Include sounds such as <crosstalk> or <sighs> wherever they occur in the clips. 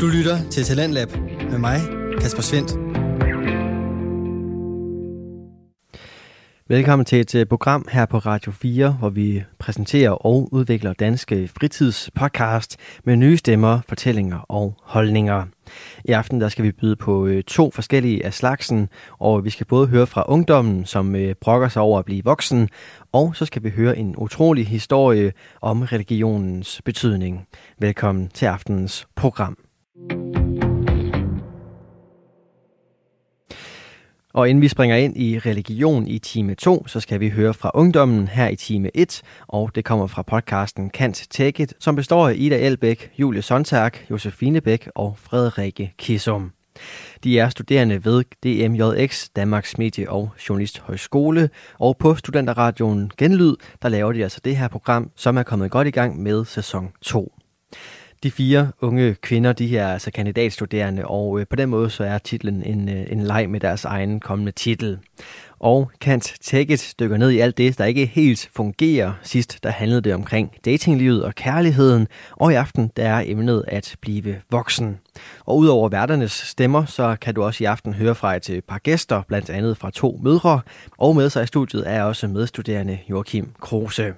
Du lytter til Talentlab med mig, Kasper Svendt. Velkommen til et øh, program her på Radio 4, hvor vi præsenterer og udvikler danske fritidspodcast med nye stemmer, fortællinger og holdninger. I aften der skal vi byde på øh, to forskellige af slagsen, og vi skal både høre fra ungdommen, som øh, brokker sig over at blive voksen, og så skal vi høre en utrolig historie om religionens betydning. Velkommen til aftenens program. Og inden vi springer ind i religion i time 2, så skal vi høre fra ungdommen her i time 1, og det kommer fra podcasten Kant Take It, som består af Ida Elbæk, Julie Sontag, Josefine Bæk og Frederikke Kissum. De er studerende ved DMJX, Danmarks Medie- og Journalisthøjskole, og på Studenterradioen Genlyd, der laver de altså det her program, som er kommet godt i gang med sæson 2. De fire unge kvinder, de er altså kandidatstuderende, og øh, på den måde så er titlen en, øh, en leg med deres egen kommende titel. Og Kant Take dykker ned i alt det, der ikke helt fungerer. Sidst der handlede det omkring datinglivet og kærligheden, og i aften der er emnet at blive voksen. Og udover værternes stemmer, så kan du også i aften høre fra et øh, par gæster, blandt andet fra to mødre, og med sig i studiet er også medstuderende Joachim Kruse.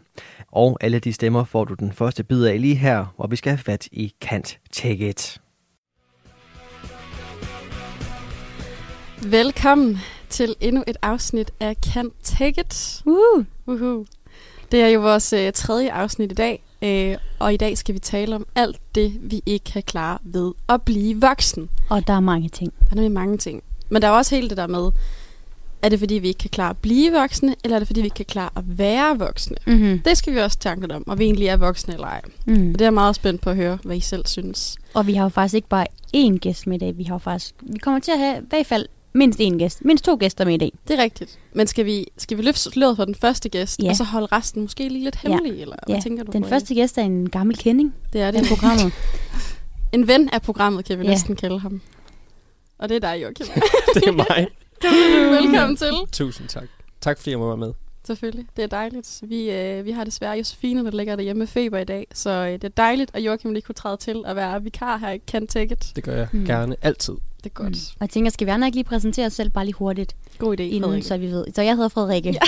Og alle de stemmer får du den første bid af lige her, hvor vi skal have fat i Kant Take It. Velkommen til endnu et afsnit af Can't Take It. Uh. Uhuh. Det er jo vores øh, tredje afsnit i dag, øh, og i dag skal vi tale om alt det, vi ikke kan klare ved at blive voksen. Og der er mange ting. Der er nemlig mange ting. Men der er også helt det der med, er det fordi, vi ikke kan klare at blive voksne, eller er det fordi, vi ikke kan klare at være voksne? Mm-hmm. Det skal vi også tænke lidt om, og vi egentlig er voksne eller ej. Mm. Og det er jeg meget spændt på at høre, hvad I selv synes. Og vi har jo faktisk ikke bare én gæst med i dag. Vi har faktisk, vi kommer til at have i hvert fald mindst én gæst. Mindst to gæster med i dag. Det er rigtigt. Men skal vi, skal vi løfte sløret for den første gæst, Ja. og så holde resten måske lige lidt hemmelig, ja. eller hvad Ja, tænker du? Den første gæst er en gammel kending det er det. af programmet. <laughs> En ven af programmet, kan vi Ja. næsten kalde ham. Og det er dig, Joachim. <laughs> det er mig. <laughs> Velkommen til. Tusind tak. Tak fordi jeg må være med. Selvfølgelig. Det er dejligt. Vi, øh, vi har desværre Josefine, der ligger derhjemme med feber i dag, så øh, det er dejligt, at Joachim lige kunne træde til at være vikar her i Can Take It. Det gør jeg mm. gerne altid. Det er godt. Mm. Og jeg tænker, skal vi andre ikke lige præsentere os selv bare lige hurtigt, God idé, inden, Frederik. så vi ved. Så jeg hedder Frederikke. Ja.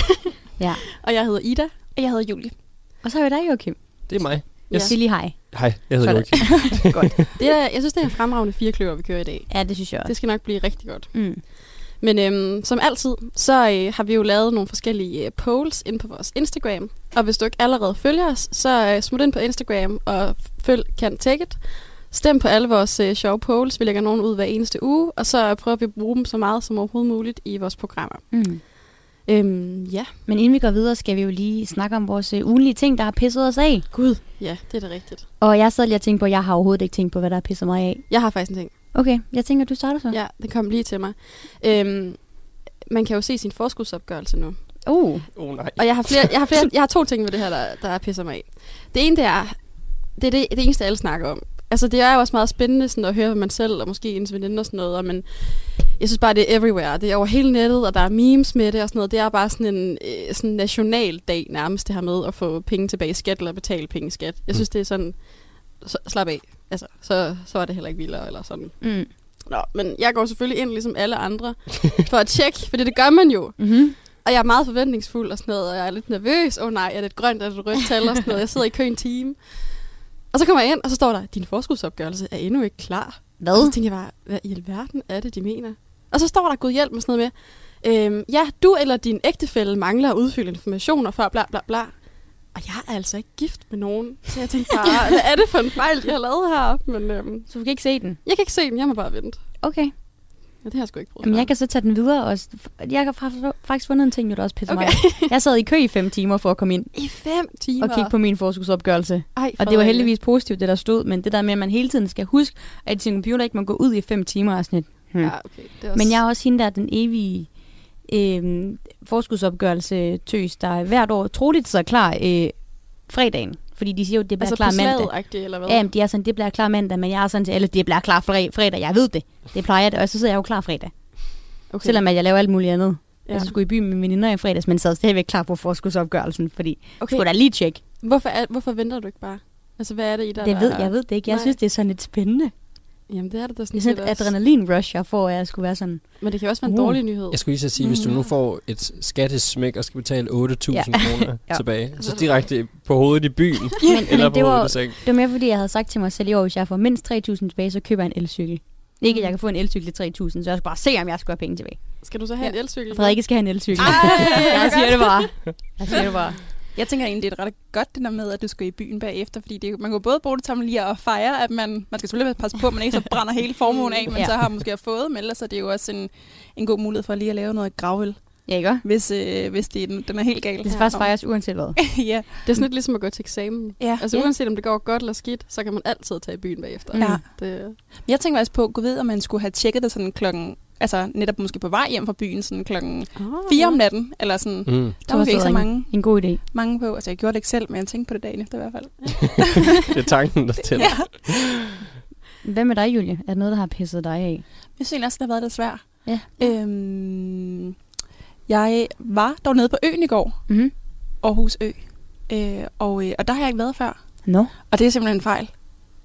<laughs> ja. Og jeg hedder Ida. Og jeg hedder Julie. Og så har vi dig, Joachim. Det er mig. Ja. Yes. Sig lige hej. Hej, jeg hedder. Joachim. <laughs> godt. Det er, jeg synes, det er en fremragende firekløver, vi kører i dag. Ja, det synes jeg også. Det skal nok blive rigtig godt. Mm. Men øhm, som altid, så øh, har vi jo lavet nogle forskellige øh, polls ind på vores Instagram. Og hvis du ikke allerede følger os, så øh, smut ind på Instagram og følg Can Take It. Stem på alle vores øh, sjove polls. Vi lægger nogen ud hver eneste uge, og så prøver vi at bruge dem så meget som overhovedet muligt i vores programmer. Mm. Øhm, ja, Men inden vi går videre, skal vi jo lige snakke om vores øh, ugenlige ting, der har pisset os af. gud. Ja, det er da rigtigt. Og jeg sad lige og tænkte på, at jeg har overhovedet ikke tænkt på, hvad der har pisset mig af. Jeg har faktisk en ting. Okay, jeg tænker, du starter så. Ja, det kom lige til mig. Øhm, man kan jo se sin forskudsopgørelse nu. Uh, Oh nej. Og jeg har, flere, jeg, har flere, jeg har to ting ved det her, der, der pisser mig af. Det ene, det er, det er det, det eneste, alle snakker om. Altså, det er jo også meget spændende sådan, at høre, hvad man selv, og måske ens veninde og sådan noget, og men jeg synes bare, det er everywhere. Det er over hele nettet, og der er memes med det og sådan noget. Det er bare sådan en øh, sådan national dag nærmest, det her med at få penge tilbage i skat, eller betale penge i skat. Jeg synes, det er sådan, så, slap af. Altså, så, så er det heller ikke vildere, eller sådan. mm. Nå, men jeg går selvfølgelig ind, ligesom alle andre, for at tjekke, <laughs> for det gør man jo. Mm-hmm. Og jeg er meget forventningsfuld og sådan noget, og jeg er lidt nervøs. Åh oh, nej, er det et grønt, er det et rødt tal og sådan noget. Jeg sidder i kø en time. Og så kommer jeg ind, og så står der, din forskudsopgørelse er endnu ikke klar. Og Hvad? så tænker jeg bare, hvad i alverden er det, de mener? Og så står der Gud hjælp med sådan noget med, øhm, ja, du eller din ægtefælle mangler at udfylde informationer for bla bla bla. Og jeg er altså ikke gift med nogen. Så jeg tænkte bare, <laughs> hvad er det for en fejl, de har lavet her? Men øhm, Så du kan ikke se den? jeg kan ikke se den, jeg må bare vente. Okay. Ja, det har jeg sgu ikke prøvet. Jamen, før. jeg kan så tage den videre også. Jeg har fa- faktisk fundet en ting, der også pisser Okay. mig. Jeg sad i kø i fem timer for at komme ind I fem timer. og kigge på min forskudsopgørelse. Ej, Og det var heldigvis positivt, det der stod, men det der med, at man hele tiden skal huske, at sin computer ikke må gå ud i fem timer og sådan lidt. Hmm. Ja, okay. Det er også... Men jeg er også hende der, den evige øh, forskudsopgørelse tøs, der hvert år troligt så klar øh, fredagen. Fordi de siger jo, at det bliver altså klar mandag. eller hvad? Ja, de er sådan, det bliver klar mandag, men jeg er sådan til alle, det bliver klar fre- fredag. Jeg ved det. Det plejer jeg det, og så sidder jeg jo klar fredag. okay. Selvom at jeg laver alt muligt andet. Ja. Ja. Altså skulle i byen med veninder i fredags, men sad stadigvæk klar på forskudsopgørelsen, fordi okay. skulle da lige tjekke. Hvorfor, er, hvorfor venter du ikke bare? Altså, hvad er det i dig, Det der ved jeg ved det ikke. Jeg Nej. synes, det er sådan lidt spændende. Jamen, det er det da sådan Det er sådan set et adrenalin-rush, jeg får af at skulle være sådan. Men det kan jo også være en Uh. dårlig nyhed. Jeg skulle lige så sige, hvis du Mm. nu får et skattesmæk og skal betale 8.000 Ja. kroner <laughs> Ja. tilbage, så direkte på hovedet i byen, <laughs> Men, eller men på det, var, hovedet i seng. det var mere fordi, jeg havde sagt til mig selv i år, hvis jeg får mindst 3.000 tilbage, så køber jeg en elcykel. Ikke, at jeg kan få en elcykel til 3.000, så jeg skal bare se, om jeg skal have penge tilbage. Skal du så have en elcykel? Frederik skal have en elcykel. Ej, <laughs> jeg siger det bare. Jeg siger det bare. Jeg tænker egentlig, det er ret godt det der med, at du skal i byen bagefter, fordi det, man kan både bruge det til lige at fejre, at man, man skal selvfølgelig passe på, at man ikke så brænder hele formuen af, <laughs> men Ja. så har man måske fået, men ellers er det jo også en, en god mulighed for lige at lave noget gravøl, Ja, ikke? hvis, øh, hvis det, er den- den er helt gal. Det skal faktisk fejres uanset hvad. <laughs> ja. Det er sådan lidt ligesom at gå til eksamen. ja. Altså Ja. uanset om det går godt eller skidt, så kan man altid tage i byen bagefter. Ja. Det, jeg tænker faktisk på, gå ved, om man skulle have tjekket det sådan klokken, altså netop måske på vej hjem fra byen, sådan klokken oh, 4 om natten, eller sådan. Mm. Der var måske ikke så mange, En god idé. mange på. Altså, jeg gjorde det ikke selv, men jeg tænkte på det dagen efter i hvert fald. <laughs> Det er tanken, der tæller. Ja. Hvad med dig, Julie? Er det noget, der har pisset dig af? Jeg synes også, det har været lidt svært. Ja. Øhm, jeg var dog nede på øen i går, Mhm. Aarhus Ø. Øh, og, øh, og der har jeg ikke været før. Nå. Og det er simpelthen en fejl,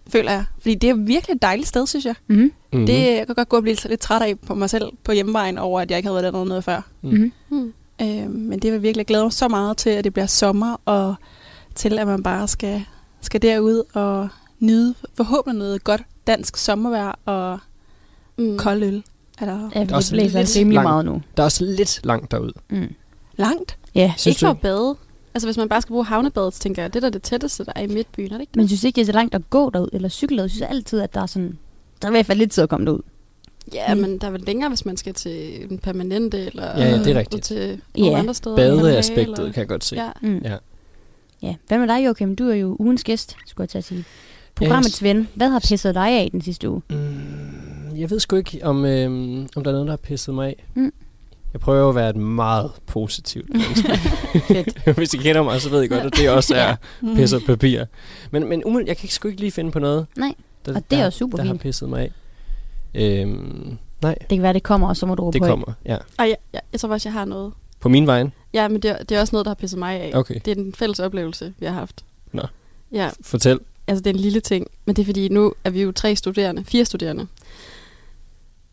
føler jeg. Fordi det er virkelig et dejligt sted, synes jeg. Mhm. Mm-hmm. Det jeg kan godt gå og blive lidt træt af på mig selv på hjemmevejen over, at jeg ikke havde været dernede noget før. Mhm. Hmm. Øh, men det vil virkelig glæde mig så meget til, at det bliver sommer, og til, at man bare skal, skal derud og nyde forhåbentlig noget godt dansk sommervejr og Mm. kold øl. Er der Ja, det også blæser lidt rimelig langt. meget nu. Der er også lidt langt derud. Mm. langt? Ja, Synes Ikke du for at bade. Altså hvis man bare skal bruge havnebadet, så tænker jeg, det er da det tætteste, der er i midtbyen, er det ikke det? men synes ikke, det er så langt at gå derud, eller cykle derud. Jeg synes altid, at der er sådan... Der er i hvert fald lidt tid at komme derud. Ja, Mm. men der er vel længere, hvis man skal til en permanente, eller Ja, ja, det er rigtigt. til Ja. andre steder. Badeaspektet Eller- kan jeg godt se. Ja. Mm. Ja. ja. Hvad med dig, Joachim? Du er jo ugens gæst, skulle jeg til at sige. Programmets ven. Hvad har pisset dig af den sidste uge? Mm, jeg ved sgu ikke, om, øhm, om der er noget, der har pisset mig af. Mm. Jeg prøver at være et meget positivt <laughs> menneske. Fedt. <laughs> Hvis I kender mig, så ved I godt, at det også er Mm. pis og papir. Men, men umiddelbart, jeg kan sgu ikke lige finde på noget, Nej, der, og det er der, også super der har fint. pisset mig af. Øhm, nej, Det kan være, det kommer, og så må du råbe det højt. kommer. Ja. Ej, jeg, jeg, jeg tror faktisk, jeg har noget. På min vejen? Ja, men det, er- det er også noget, der har pisset mig af. Okay, Det er en fælles oplevelse, vi har haft. Nå. Ja, fortæl. altså det er en lille ting, men det er fordi, nu er vi jo tre studerende, fire studerende.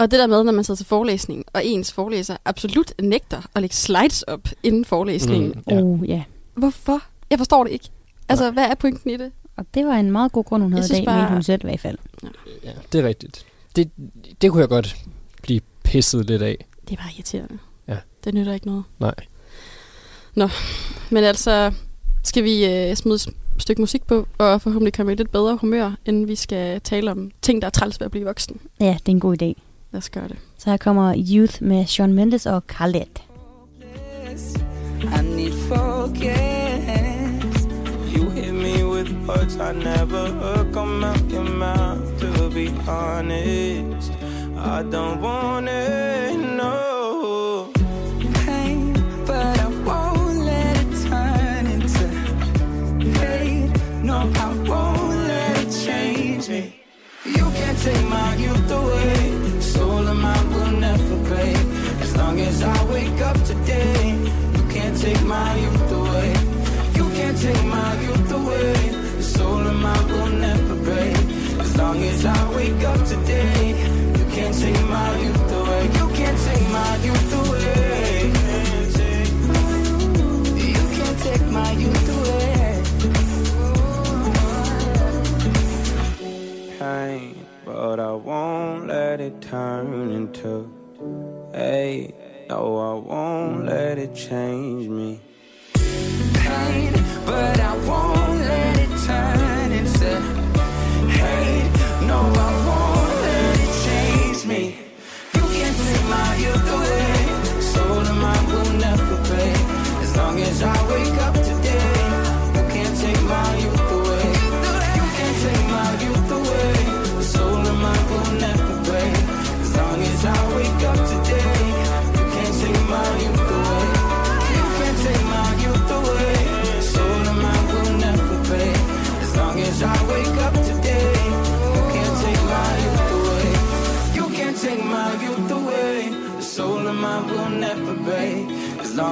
Og det der med, når man sidder til forelæsning, og ens forelæser absolut nægter at lægge slides op inden forelæsningen. Mm. Ja. Oh, ja. Hvorfor? Jeg forstår det ikke. Altså, hvad er pointen i det? Og det var en meget god grund, hun Jeg havde i dag, bare- hun selv i hvert fald. Ja, det er rigtigt. Det, det kunne jeg godt blive pisset lidt af. Det er bare irriterende. Ja. Det nytter ikke noget. Nej. Nå, men altså, skal vi øh, smide et stykke musik på, og forhåbentlig komme i lidt bedre humør, inden vi skal tale om ting, der er træls ved at blive voksen. Ja, det er en god idé. Lad os gøre det. Så her kommer Youth med Sean Mendes og Khaled. I need focus. You hit me with words I never heard come out your mouth. To be honest, I don't want it, no. Pain, but I won't let it turn into hate. No, I won't let it change me. You can't take my youth away. Soul of mine will never break. As long as I wake up today, you can't take my youth away. You can't take my youth away. The soul of mine will never break. As long as I wake up today, you can't take my youth away. You can't take my youth it turn into hate. No, I won't let it change me.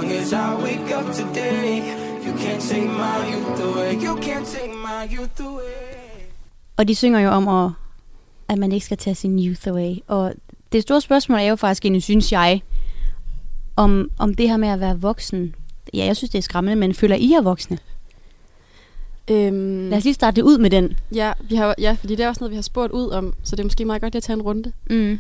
Long as I wake up today, you can't take my youth away. You can't take my youth away. Og de synger jo om, at, at man ikke skal tage sin youth away. Og det store spørgsmål er jo faktisk egentlig, synes jeg, om, om det her med at være voksen. Ja, jeg synes, det er skræmmende, men føler I jer voksne? Øhm, Lad os lige starte det ud med den. ja, vi har, ja, fordi det er også noget, vi har spurgt ud om, så det er måske meget godt at tage en runde. Mm.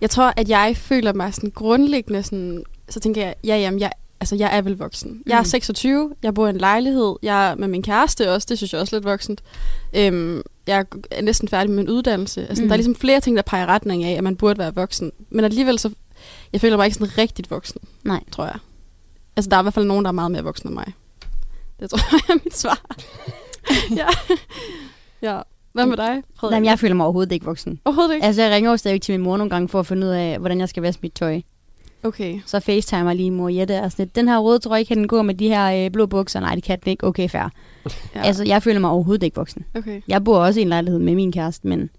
Jeg tror, at jeg føler mig sådan grundlæggende sådan, så tænker jeg, ja, jamen, jeg, altså, jeg er vel voksen. Jeg er Mm. 26, jeg bor i en lejlighed, jeg er med min kæreste også, det synes jeg også er lidt voksent. Øhm, jeg er næsten færdig med min uddannelse. Altså, Mm. Der er ligesom flere ting, der peger i retning af, at man burde være voksen. Men alligevel så, jeg føler mig ikke sådan rigtigt voksen, Nej. tror jeg. Altså, der er i hvert fald nogen, der er meget mere voksen end mig. Det tror jeg er mit svar. <laughs> ja. ja. Hvad med dig, Frederik? Jamen, jeg føler mig overhovedet ikke voksen. Overhovedet ikke? Altså, jeg ringer jo stadig til min mor nogle gange for at finde ud af, hvordan jeg skal vaske mit tøj. Okay. Så facetimer lige mor Jette og sådan lidt, den her røde trøje, kan den gå med de her øh, blå bukser? Nej, det kan den ikke. Okay, fair. <laughs> Ja. Altså, jeg føler mig overhovedet ikke voksen. okay. Jeg bor også i en lejlighed med min kæreste, men...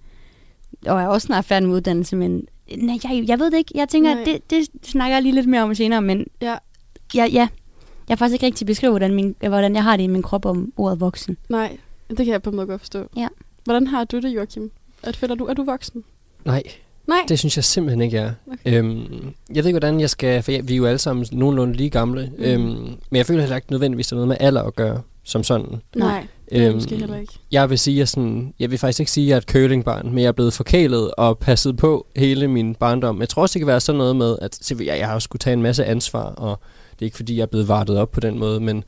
Og jeg er også snart færdig med uddannelse, men... Nej, jeg, jeg ved det ikke. Jeg tænker, Nej. det, det snakker jeg lige lidt mere om senere, men... Ja. Ja, ja. Jeg har faktisk ikke rigtig beskrevet, hvordan, min, hvordan jeg har det i min krop om ordet voksen. Nej, det kan jeg på en måde godt forstå. Ja. Hvordan har du det, Joachim? At føler du, er du voksen? Nej, Nej. det synes jeg simpelthen ikke er. Okay. Øhm, jeg ved ikke, hvordan jeg skal... For jeg, vi er jo alle sammen nogenlunde lige gamle. Mm. Øhm, men jeg føler heller ikke nødvendigvis, at det er noget med alder at gøre, som sådan. Nej, det jeg Øhm, måske heller ikke. Jeg vil sige, at sådan, jeg vil faktisk ikke sige, at jeg er et curlingbarn, men jeg er blevet forkælet og passet på hele min barndom. Jeg tror også, det kan være sådan noget med, at jeg, jeg har skulle tage en masse ansvar, og det er ikke fordi, jeg er blevet vartet op på den måde, men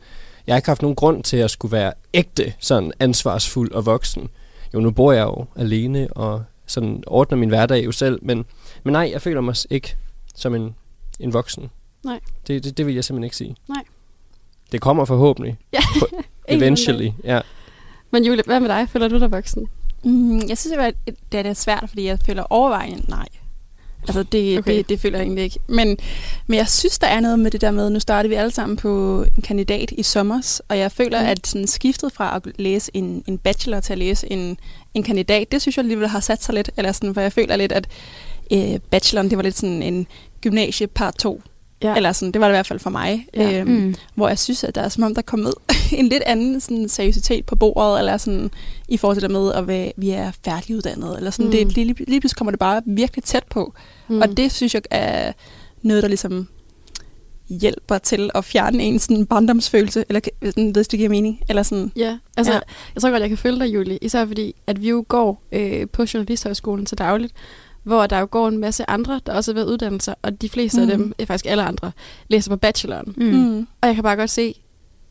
jeg har ikke haft nogen grund til at skulle være ægte sådan ansvarsfuld og voksen. Jo, nu bor jeg jo alene og sådan ordner min hverdag jo selv, men, men nej, jeg føler mig ikke som en, en voksen. Nej. Det, det, det vil jeg simpelthen ikke sige. Nej. Det kommer forhåbentlig. <laughs> Ja. Eventually, ja. Men Julie, hvad med dig? Føler du dig voksen? Mm, jeg synes, det er, det er svært, fordi jeg føler overvejende nej. Altså, det, Okay. det, det føler jeg egentlig ikke. Men, men jeg synes, der er noget med det der med, nu starter vi alle sammen på en kandidat i sommers, og jeg føler, Mm. at sådan skiftet fra at læse en, en bachelor til at læse en, en kandidat, det synes jeg alligevel har sat sig lidt, eller sådan, for jeg føler lidt, at øh, bacheloren, det var lidt sådan en gymnasie part 2. Ja. Eller sådan, det var det i hvert fald for mig. Ja. Øhm, Mm. hvor jeg synes, at der er som om, der er kommet <laughs> en lidt anden sådan, seriøsitet på bordet, eller sådan i forhold til det med, at vi- vi er færdiguddannet, eller sådan. Mm. Det, lige, lige pludselig kommer det bare virkelig tæt på. Mm. Og det synes jeg er noget, der ligesom hjælper til at fjerne en sådan barndomsfølelse, eller sådan, hvis det giver mening, eller sådan. Ja, altså. Ja. jeg tror godt, jeg kan følge dig, Julie. Især fordi, at vi jo går øh, på Journalisthøjskolen til dagligt, hvor der jo går en masse andre, der også har været uddannelser, og de fleste mm. af Mm. dem, øh, faktisk alle andre, læser på bacheloren. Mm. Mm. Og jeg kan bare godt se,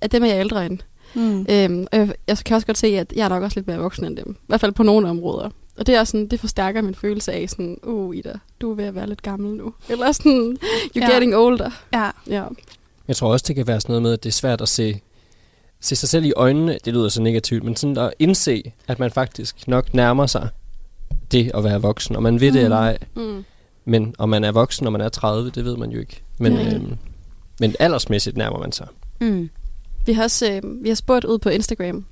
at dem er jeg ældre end. Mm. Øhm, og jeg, jeg kan også godt se, at jeg er nok også lidt mere voksen end dem. I hvert fald på nogle områder. Og det er også sådan, det forstærker min følelse af sådan, uh Ida, du er ved at være lidt gammel nu. <laughs> Eller sådan, you're Ja. getting older. Ja. Ja. Jeg tror også, det kan være sådan noget med, at det er svært at se, se sig selv i øjnene. Det lyder så negativt, men sådan at indse, at man faktisk nok nærmer sig det at være voksen. Og man ved det Mm. eller ej. Mm. Men om man er voksen, når man er 30, det ved man jo ikke. Men, Nej. øhm, men aldersmæssigt nærmer man sig. Mm. Vi har også øh, vi har spurgt ud på Instagram,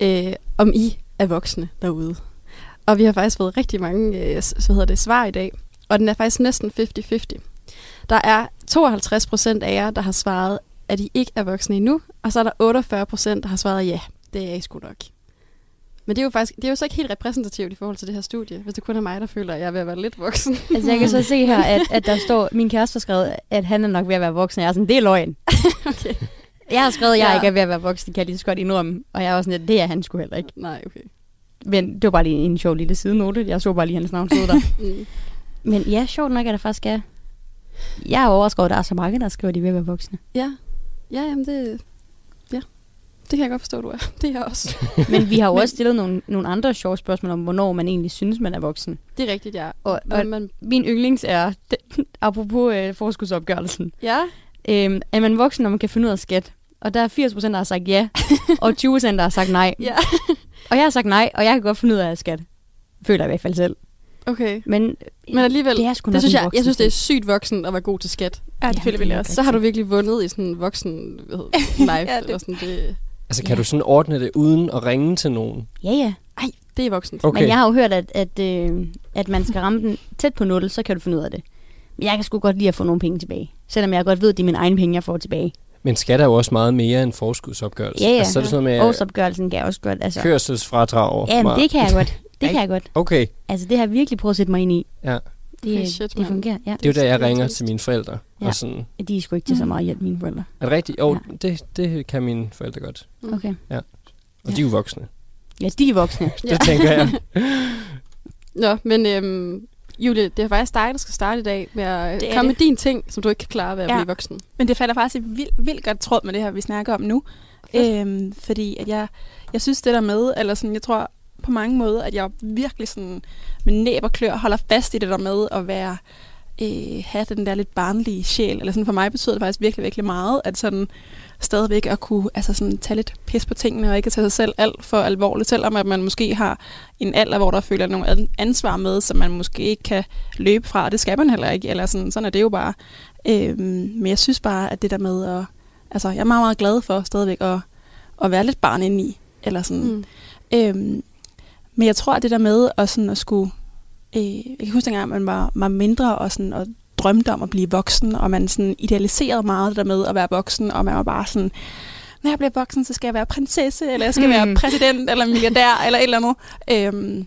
øh, om I er voksne derude. Og vi har faktisk fået rigtig mange øh, s- hvad hedder det, svar i dag. Og den er faktisk næsten 50-50. Der er 52 procent af jer, der har svaret, at I ikke er voksne endnu. Og så er der 48 procent, der har svaret, ja, det er I sgu nok. Men det er jo faktisk det er jo så ikke helt repræsentativt i forhold til det her studie, hvis det kun er mig, der føler, at jeg er ved at være lidt voksen. <laughs> Altså, jeg kan så se her, at, at der står, min kæreste har skrevet, at han er nok ved at være voksen. Jeg er sådan, det er løgn. <laughs> okay. Jeg har skrevet, at jeg Ja. ikke er ved at være voksen, kan jeg lige så godt indrømme. Og jeg er også sådan, at det er han sgu heller ikke. Nej, okay. Men det var bare lige en sjov lille sidenote. Jeg så bare lige hans navn stod der. <laughs> Mm. Men ja, sjovt nok, at der faktisk er... Jeg er overrasket over, at der er så mange, der skriver, at de vil være voksne. Ja. Ja, jamen det... Det kan jeg godt forstå, du er. <laughs> Det er jeg også. <laughs> Men vi har jo Men- også stillet nogle, nogle andre sjove spørgsmål om, hvornår man egentlig synes, man er voksen. Det er rigtigt, ja. Og, Men og man, min yndlings er, <laughs> apropos øh, forskudsopgørelsen, ja, øh, er man voksen, når man kan finde ud af skat? Og der er 80 procent, der har sagt ja, og 20 procent, der har sagt nej. ja. Og jeg har sagt nej, og jeg kan godt finde ud af skat. Føler jeg i hvert fald selv. Okay. Men, Men alligevel, det er sgu det synes jeg, jeg synes, det er sygt voksen at være god til skat. Ja, det Ja, føler det vi er også. Så har du virkelig vundet i sådan en voksen hvad hedder life. Ja, det- det. Sådan, det, Altså, kan Ja. du sådan ordne det uden at ringe til nogen? Ja, ja. ej, det er voksent. Okay. Men jeg har jo hørt, at, at, øh, at man skal ramme den tæt på 0, så kan du finde ud af det. Men jeg kan sgu godt lide at få nogle penge tilbage. Selvom jeg godt ved, at det er mine egne penge, jeg får tilbage. Men skat er jo også meget mere end forskudsopgørelse. Ja, ja. Altså, så er det sådan med Årsopgørelsen kan jeg også godt. Altså, kørselsfradrag. ja, men det kan jeg godt. <laughs> Det kan jeg godt. Okay, Altså, det har jeg virkelig prøvet at sætte mig ind i. ja. Det, Okay, shit, det fungerer, ja. Det er jo der, jeg Det er ringer til mine forældre. Ja. Og sådan, De er sgu ikke til så meget hjælp, mine forældre. er det rigtigt? Jo, Ja. det, det kan mine forældre godt. Okay. Og Ja. de er jo voksne. Ja, de er voksne. <laughs> Det tænker jeg. <laughs> Nå, men øhm, Julie, det er faktisk dig, der skal starte i dag med at Det er komme det. med dine ting, som du ikke kan klare ved at Ja. blive voksen. Men det falder faktisk i vildt, vildt godt tråd med det her, vi snakker om nu. Øhm, fordi at jeg, jeg synes det der med, eller sådan, jeg tror på mange måder, at jeg virkelig sådan med næb og klør holder fast i det der med at være, øh, have den der lidt barnlige sjæl. Eller sådan, for mig betyder det faktisk virkelig, virkelig meget, at sådan stadigvæk at kunne altså sådan, tage lidt pis på tingene, og ikke tage sig selv alt for alvorligt, selvom at man måske har en alder, hvor der føler nogle ansvar med, som man måske ikke kan løbe fra, det skal man heller ikke, eller sådan, sådan er det jo bare. Øhm, men jeg synes bare, at det der med at, altså jeg er meget, meget glad for stadigvæk at, at være lidt barn inde i, eller sådan, Mm. Øhm, men jeg tror, at det der med at, sådan at skulle... Øh, jeg kan huske dengang, man var, var mindre og, sådan, og drømte om at blive voksen, og man sådan idealiserede meget det der med at være voksen, og man var bare sådan, når jeg bliver voksen, så skal jeg være prinsesse, eller jeg skal mm. være Mm. præsident, eller milliardær, eller et eller andet. Øhm,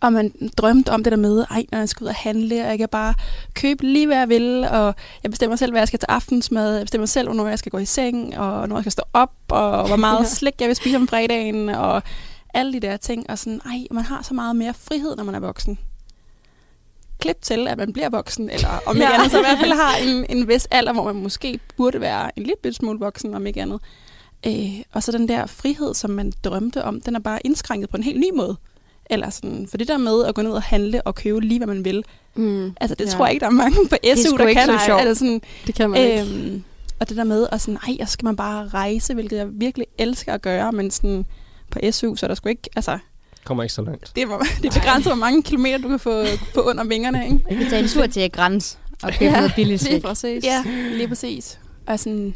og man drømte om det der med, ej, når jeg skal ud og handle, og jeg kan bare købe lige, hvad jeg vil, og jeg bestemmer selv, hvad jeg skal til aftensmad, jeg bestemmer selv, hvornår jeg skal gå i seng, og hvornår jeg skal stå op, og hvor meget <laughs> slik jeg vil spise om fredagen, og alle de der ting, og sådan, ej, man har så meget mere frihed, når man er voksen. Klip til, at man bliver voksen, eller om ikke Ja. andet, så i hvert fald har en, en vis alder, hvor man måske burde være en lille smule voksen, om ikke andet. Øh, og så den der frihed, som man drømte om, den er bare indskrænket på en helt ny måde. Eller sådan, for det der med at gå ned og handle og købe lige, hvad man vil, Mm. altså det Ja. tror jeg ikke, der er mange på SU, der ikke kan. Nej. Altså sådan, Det kan man ikke. øhm, og det der med, at sådan, ej, så skal man bare rejse, hvilket jeg virkelig elsker at gøre, men sådan, på SU, så er der sgu ikke, altså, Kommer ikke så langt. det er, hvor- <laughs> det er begrænset, hvor mange kilometer du kan få, få under vingerne, ikke? Vi tager en tur til Græns og køber noget billigt Lige præcis. Ja, lige præcis. Og sådan,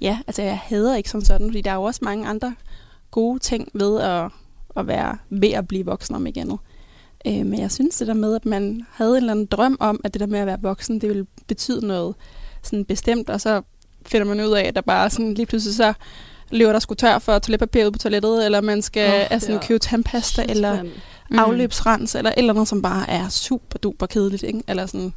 ja, altså jeg hader ikke som sådan, fordi der er jo også mange andre gode ting ved at, at være ved at blive voksen om ikke andet. Øh, men jeg synes det der med, at man havde en eller anden drøm om, at det der med at være voksen, det ville betyde noget sådan bestemt, og så finder man ud af, at der bare sådan lige pludselig så løber der sgu tør for toiletpapir ude på toilettet, eller man skal oh, altså, ja. købe tandpasta, Shit, eller mm. afløbsrens, eller et eller andet, som bare er super duper kedeligt, ikke? Eller sådan,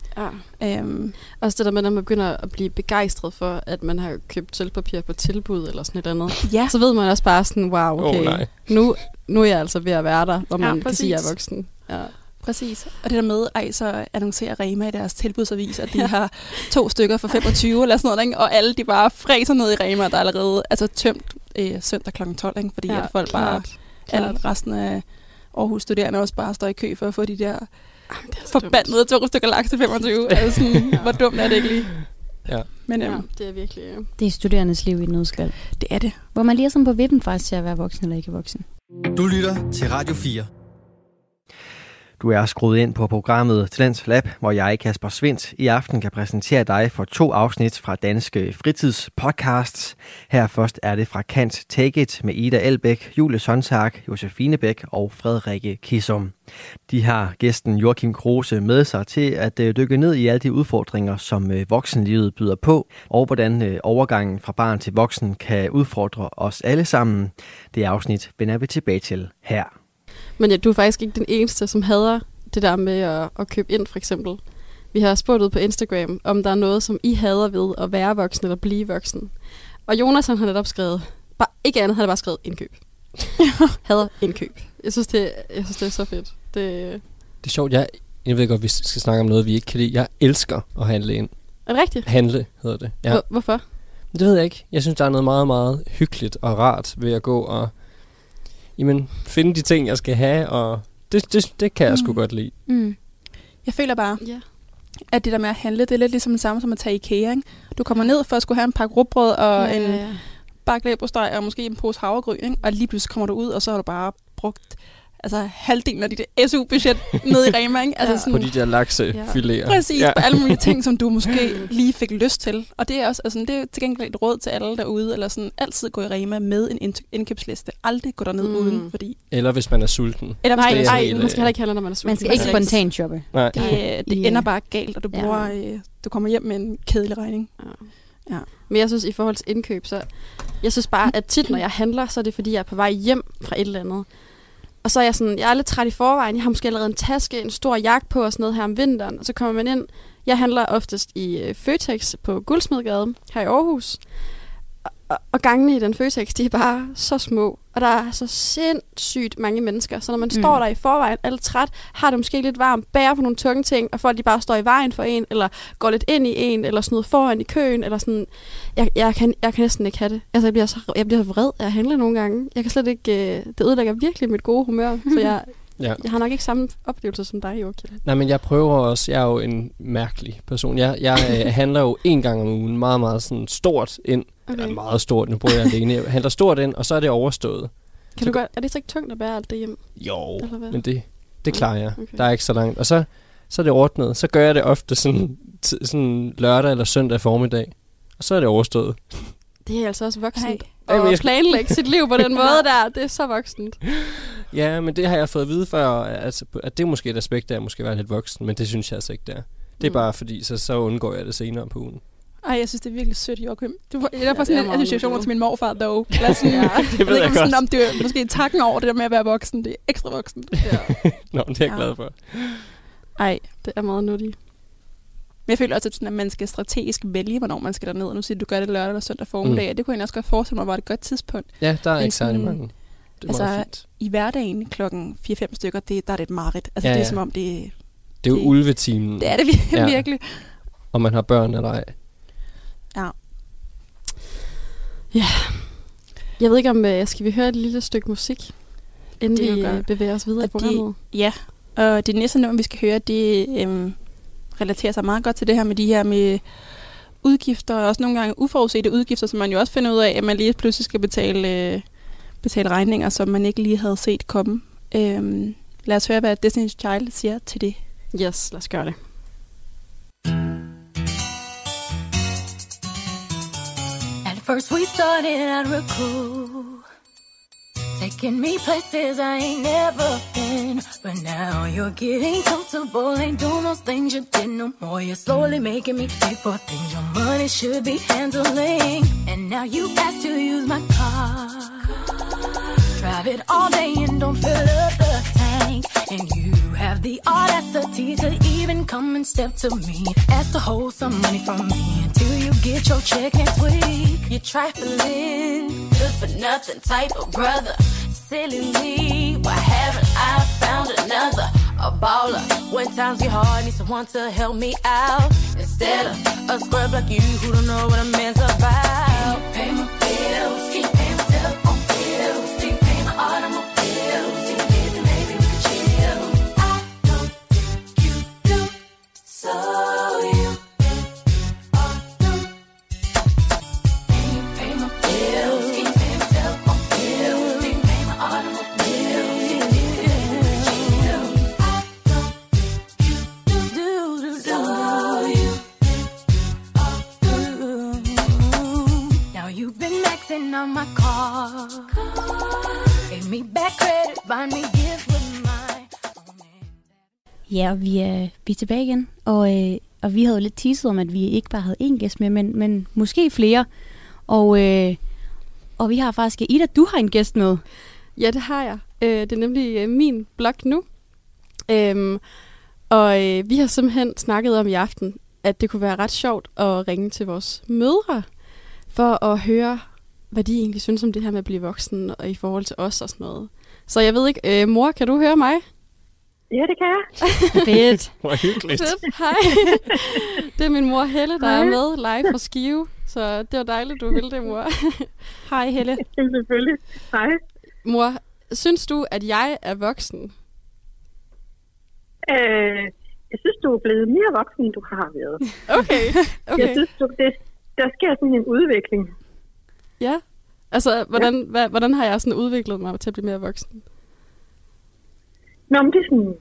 Ja. øhm, Også det der med, når man begynder at blive begejstret for, at man har købt sølvpapir på tilbud eller sådan et eller andet. ja, Så ved man også bare sådan, wow, okay, oh, nej. nu, nu er jeg altså ved at være der, hvor Ja, man kan sige, at jeg er voksen. Ja. Præcis. Og det der med, ej, så annoncerer Rema i deres tilbudsavis, at de har to stykker for 25 eller sådan noget, ikke? og alle de bare fræser ned i Rema, der er allerede altså, tømt øh, søndag kl. 12, ikke? fordi ja, at folk bare, klart, klart. alle resten af Aarhus studerende også bare står i kø for at få de der Jamen, det er så dumt. forbandede to stykker laks til 25. altså sådan, Ja. hvor dumt er det ikke lige? Ja. Men Ja, øhm, det er virkelig... øh, Det er studerendes liv i et nødskal. det er det. Hvor man lige er sådan på vippen faktisk til at være voksen eller ikke voksen. Du lytter til Radio 4. Du er skruet ind på programmet Talents Lab, hvor jeg, Kasper Svindt, i aften kan præsentere dig for to afsnit fra Danske Fritidspodcasts. Her først er det fra Kant Take It med Ida Elbæk, Julie Sonntag, Josefine Bæk og Frederikke Kissum. De har gæsten Joachim Kruse med sig til at øh, dykke ned i alle de udfordringer, som øh, voksenlivet byder på, og hvordan øh, overgangen fra barn til voksen kan udfordre os alle sammen. Det afsnit vender vi tilbage til her. Men ja, du er faktisk ikke den eneste, som hader det der med at, at købe ind, for eksempel. Vi har spurgt ud på Instagram, om der er noget, som I hader ved at være voksen eller blive voksen. Og Jonas han har netop skrevet, bare ikke andet, han har bare skrevet indkøb. <laughs> hader indkøb. Jeg synes, det, jeg synes, det er så fedt. Det, Det er sjovt, jeg, jeg ved godt, vi skal snakke om noget, vi ikke kan lide. Jeg elsker at handle ind. er det rigtigt? Handle hedder det. Ja. Hvor, hvorfor? Det ved jeg ikke. Jeg synes, der er noget meget, meget hyggeligt og rart ved at gå og jamen, finde de ting, jeg skal have, og det, det, det kan jeg sgu Mm. godt lide. Mm. Jeg føler bare, Ja. at det der med at handle, det er lidt ligesom det samme som at tage IKEA. Ikke? Du kommer ned for at skulle have en pakke rugbrød og ja, en ja, ja. bakke og måske en pose havregryn, ikke? og lige pludselig kommer du ud, og så har du bare brugt altså, halvdelen af dit SU-budget ned i Rema. Ikke? Altså, Ja. sådan, På de der laksefiléer. Præcis, ja. på alle mulige ting, som du måske <laughs> lige fik lyst til. Og det er også altså, det er til gengæld et råd til alle derude, eller sådan altid gå i Rema med en ind- indkøbsliste. Aldrig gå derned Mm. uden, fordi... Eller hvis man er sulten. Eller Nej, det nej, helt, man skal øh, heller ikke handle, når man er sulten. Man skal ikke Altså, spontan shoppe. Nej. det, Nej. det Ja. ender bare galt, og du, Ja. bruger, øh, du kommer hjem med en kedelig regning. Ja. Men jeg synes, i forhold til indkøb, så... Jeg synes bare, at tit, når jeg handler, så er det, fordi jeg er på vej hjem fra et eller andet. Og så er jeg sådan, jeg er lidt træt i forvejen. Jeg har måske allerede en taske, en stor jakke på og sådan noget her om vinteren. Og så kommer man ind. Jeg handler oftest i øh, Føtex på Guldsmedgade her i Aarhus. Og, gangene i den Føtex, de er bare så små. Og der er så sindssygt mange mennesker. Så når man mm. står der i forvejen, alt træt, har det måske lidt varmt, bærer på nogle tunge ting, og folk de bare står i vejen for en, eller går lidt ind i en, eller noget foran i køen, eller sådan. Jeg, jeg, kan, jeg kan næsten ikke have det. Altså, jeg bliver så, jeg bliver så vred af at handle nogle gange. Jeg kan slet ikke... Øh, det ødelægger virkelig mit gode humør, så <laughs> jeg, Ja. jeg har nok ikke samme oplevelse som dig, Joachim. Nej, men jeg prøver også, jeg er jo en mærkelig person. Jeg, jeg øh, <laughs> handler jo en gang om ugen meget, meget sådan stort ind. Okay. Eller meget stort, nu bor jeg alene. Jeg handler stort ind, og så er det overstået. Kan du godt, er det så ikke tungt at bære alt det hjem? Jo, men det, det klarer jeg. Okay. Der er ikke så langt. Og så, så er det ordnet. Så gør jeg det ofte sådan, t- sådan lørdag eller søndag formiddag. Og så er det overstået. Det er altså også voksent. At jeg skal- planlægge sit liv på den <laughs> måde der, det er så voksent. Ja, men det har jeg fået at vide før, altså, at det er måske et aspekt, der måske være lidt voksen, men det synes jeg altså ikke, det er. Det er Mm. bare fordi, så, så undgår jeg det senere på ugen. Ej, jeg synes, det er virkelig sødt, Joachim. Du får, jeg er Ja, sådan en association til min morfar, dog. Eller sådan, <laughs> ja. Det ved jeg ikke, om sådan, godt. om det er måske takken over det der med at være voksen. Det er ekstra voksen. Ja, <laughs> Nå, det er jeg Ja. glad for. Ej, det er meget nuttigt. Men jeg føler også, at, sådan, at man skal strategisk vælge, hvornår man skal derned. Nu siger du, du gør det lørdag eller søndag formiddag. Mm. Det kunne jeg også godt forestille mig var et godt tidspunkt. Ja, der er Men ikke særlig sådan- mange. Det er altså, fint. I hverdagen klokken 4-5 stykker, det, der er det et mareridt. Altså, Ja, det er ja. som om, det, Det er jo det- ulvetimen, det er det Ja. virkelig. om man har børn eller ej. Jeg ved ikke, om øh, skal vi høre et lille stykke musik, inden Det vi øh, bevæger os videre i Og det- programmet? Ja, og det næste nummer, vi skal høre, det øhm, relaterer sig meget godt til det her med de her med udgifter, og også nogle gange uforudsete udgifter, som man jo også finder ud af, at man lige pludselig skal betale, øh, betale regninger, som man ikke lige havde set komme. Øhm, lad os høre, hvad Destiny's Child siger til det. Yes, lad os gøre det. At first we started out real cool, taking me places I ain't never been. But now you're getting comfortable, ain't doing those things you did no more. You're slowly making me pay for things your money should be handling. And now you ask to use my car. Drive it all day and don't fill up. And you have the audacity to even come and step to me. Ask to hold some money from me until you get your check next week. You're trifling, good for nothing type of brother. Silly me, why haven't I found another? A baller. When times get hard, need someone to help me out. Instead of a scrub like you who don't know what a man's about. Pay my bills, Ja, og vi er, vi er tilbage igen. Og, øh, og vi havde jo lidt teaset om, at vi ikke bare havde én gæst med, men, men måske flere. Og, øh, og vi har faktisk... Ida, du har en gæst med. Ja, det har jeg. Øh, det er nemlig øh, min blog nu. Øhm, og øh, vi har simpelthen snakket om i aften, at det kunne være ret sjovt at ringe til vores mødre, for at høre, hvad de egentlig synes om det her med at blive voksen, og i forhold til os og sådan noget. Så jeg ved ikke, øh, mor, kan du høre mig? Ja, det kan jeg. <laughs> Fedt. <laughs> Hvor hyggeligt. Fedt, hej. det er min mor Helle, der er Hej. med live fra Skive. Så det var dejligt, du ville det, mor. <laughs> Hej Helle. Selvfølgelig. Hej. mor, synes du, at jeg er voksen? Øh, jeg synes, du er blevet mere voksen, end du har været. Okay, Jeg okay. synes, du, det, der sker sådan en udvikling. Ja. Altså, hvordan, hvad, hvordan har jeg sådan udviklet mig til at blive mere voksen? Nå, men det er sådan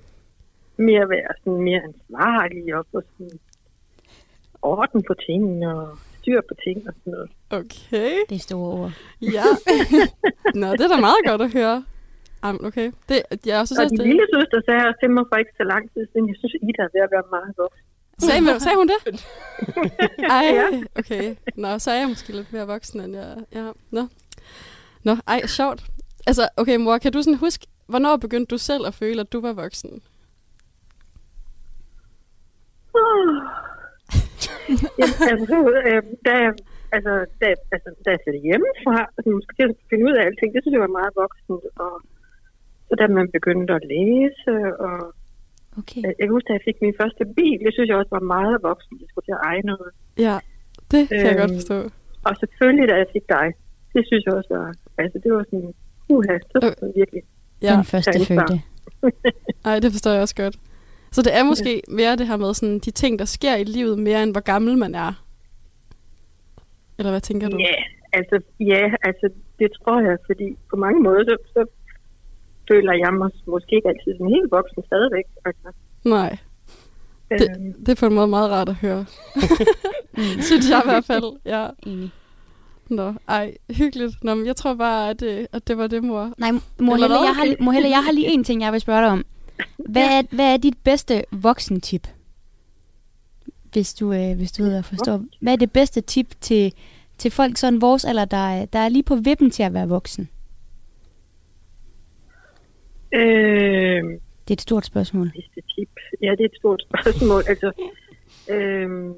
mere at være sådan mere ansvarlig og få sådan orden på tingene og styr på ting og sådan noget. Okay. Det er store ord. Ja. <laughs> Nå, det er da meget godt at høre. Um, okay. Det, jeg synes Og din det... lille søster sagde også til mig for ikke så lang tid siden, jeg synes, Ida er ved at være meget voksen. Sagde, sagde hun det? <laughs> Ej, Ja. okay. Nå, så er jeg måske lidt mere voksen, end jeg... Ja, nå. Nå, ej, sjovt. Altså, okay, mor, kan du sådan huske, hvornår begyndte du selv at føle, at du var voksen? Uh. <sighs> Jamen, altså, øh, da, jeg- altså, da, altså, da jeg flyttede hjemmefra, altså, man skulle til at finde ud af alting, det synes jeg var meget voksent. Og så da man begyndte at læse, og Okay. jeg, jeg kan huske, da jeg fik min første bil, det synes jeg også var meget voksent, jeg skulle til at eje noget. Ja, det kan jeg Øhm, godt forstå. Og selvfølgelig, da jeg fik dig, det synes jeg også var, altså det var sådan, uha, så var det virkelig. Ja. Den første Ja, fødte. Ej, det forstår jeg også godt. Så det er måske mere det her med sådan, de ting, der sker i livet, mere end hvor gammel man er. Eller hvad tænker du? Ja, altså, ja, altså det tror jeg, fordi på mange måder, så, så føler jeg mig måske ikke altid sådan helt voksen stadigvæk. Altså, Nej, det, øhm, det er på en måde meget rart at høre. <laughs> Synes jeg i hvert fald, ja. Enig. Nå, ej, hyggeligt. Nå, men jeg tror bare, at, øh, at det var det, mor. Nej, mor Helle, jeg har, mor Helle, jeg har lige en ting, jeg vil spørge dig om. Hvad er, hvad er dit bedste voksentip? Hvis du, øh, hvis du ved at forstå. Hvad er det bedste tip til, til folk sådan vores alder, der, er- der er lige på vippen til at være voksen? øhm, Det er et stort spørgsmål. bedste tip. Ja, det er et stort <laughs> spørgsmål. altså, øhm,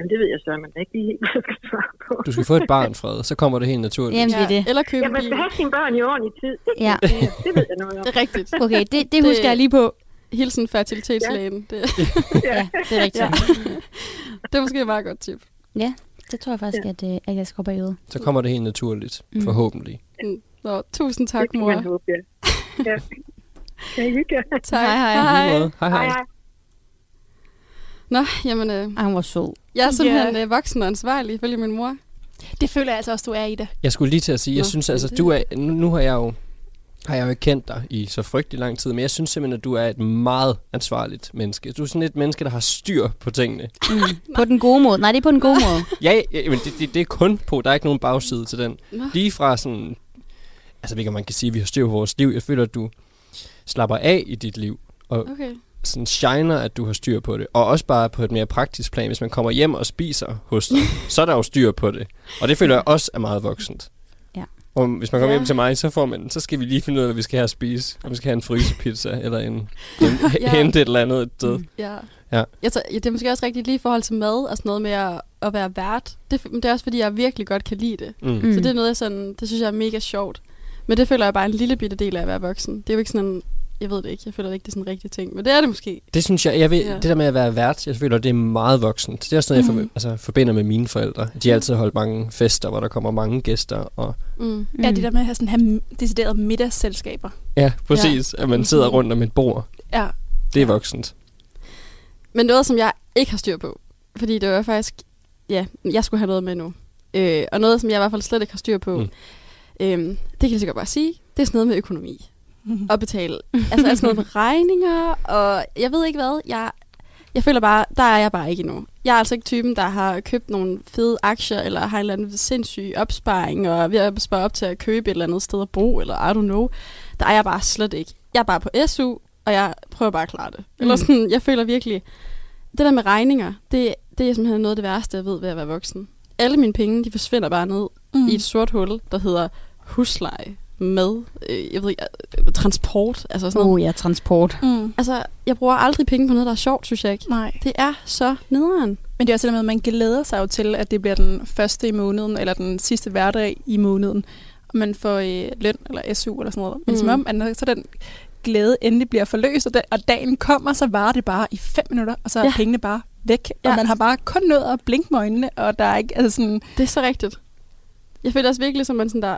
jamen, det ved jeg så, man ikke lige helt, <laughs> hvad jeg skal svare på. Du skal få et barn, Fred, så kommer det helt naturligt. Jamen, det er det. Eller købe Ja, man skal have sine børn i ordentlig tid. Det, Ja. det, det ved jeg noget om. <laughs> Det er rigtigt. Okay, det, det husker jeg lige på. Hilsen fertilitetslægen. Det, Ja, det er rigtigt. ja. det er måske et meget godt tip. Ja, det tror jeg faktisk, at, øh, at jeg skal hoppe i ud. Så kommer det helt naturligt, Mm. forhåbentlig. Mm. Nå, tusind tak, det kan mor. man håbe, ja. ja. <laughs> Kan I hygge? Tak. Hej, hej. Hej. Hej, Hej, hej. Nå, jamen, øh, Ej, hun var sød. jeg er simpelthen Ja. øh, voksen og ansvarlig, ifølge min mor. Det føler jeg altså også, du er i det. Jeg skulle lige til at sige, jeg Nå, synes men altså, du er, nu, nu har jeg jo har jeg jo ikke kendt dig i så frygtelig lang tid, men jeg synes simpelthen, at du er et meget ansvarligt menneske. Du er sådan et menneske, der har styr på tingene. <laughs> Mm. På den gode måde. Nej, det er på den gode måde. Ja, ja men det, det, det er kun på. Der er ikke nogen bagside til den. Lige fra sådan... Altså, ikke, om man kan sige, at vi har styr på vores liv. Jeg føler, at du slapper af i dit liv. Og Okay. Sådan shiner, at du har styr på det. Og også bare på et mere praktisk plan. Hvis man kommer hjem og spiser hos dig, <laughs> så er der jo styr på det. Og det føler jeg også er meget voksent. Ja. Og hvis man kommer Ja. hjem til mig, så, får man, så skal vi lige finde ud af, hvad vi skal have at spise. Om vi skal have en frysepizza, eller en, en Ja. <laughs> hente et eller andet et sted. Mm. Ja. Ja. Jeg tager, ja, det er måske også rigtigt lige i forhold til mad og sådan noget med at, at være vært. Det, det er også fordi, jeg virkelig godt kan lide det. Mm. Mm. Mm. Så det er noget, jeg sådan, det synes jeg er mega sjovt. Men det føler jeg bare en lille bitte del af at være voksen. Det er jo ikke sådan en, jeg ved det ikke, jeg føler ikke, det er sådan en rigtig ting. Men det er det måske. Det synes jeg, jeg ved, Ja. det der med at være vært, jeg føler, det er meget voksent. Det er også noget, jeg for, Mhm. altså, forbinder med mine forældre. De har altid holdt mange fester, hvor der kommer mange gæster. Og, Mm. Mm. Ja, det der med at have sådan have deciderede middagsselskaber. ja, præcis. Ja. At man sidder rundt om et bord. Ja. Det er voksent. Men noget, som jeg ikke har styr på, fordi det var faktisk, ja, jeg skulle have noget med nu. Øh, og noget, som jeg i hvert fald slet ikke har styr på, Mm. mm. øhm, det kan jeg sikkert bare sige, det er sådan noget med økonomi. At betale. <laughs> Altså, altså noget med regninger, og jeg ved ikke hvad, jeg, jeg føler bare, der er jeg bare ikke endnu. Jeg er altså ikke typen, der har købt nogle fede aktier, eller har en eller anden sindssyg opsparing, og er ved at spare op til at købe et eller andet sted at bo, eller I don't know. Der er jeg bare slet ikke. Jeg er bare på SU, og jeg prøver bare at klare det. Mm. Eller sådan, jeg føler virkelig, det der med regninger, det, det er simpelthen noget af det værste, jeg ved ved at være voksen. Alle mine penge, de forsvinder bare ned Mm. mm. i et sort hul, der hedder husleje, mad, øh, jeg ved ikke, øh, transport, altså sådan noget. Oh ja, transport. Mm. Altså, jeg bruger aldrig penge på noget, der er sjovt, synes jeg ikke. Nej. Det er så nederen. Men det er også det med, at man glæder sig jo til, at det bliver den første i måneden, eller den sidste hverdag i måneden, og man får øh, løn eller SU eller sådan noget. Men mm. som om, at når så den glæde endelig bliver forløst, og, den, og dagen kommer, så varer det bare i fem minutter, og så er ja. Pengene bare væk. Ja. Og man har bare kun nået at blinke med øjnene, og der er ikke, altså sådan, Det er så rigtigt. Jeg føler også virkelig, som man sådan der,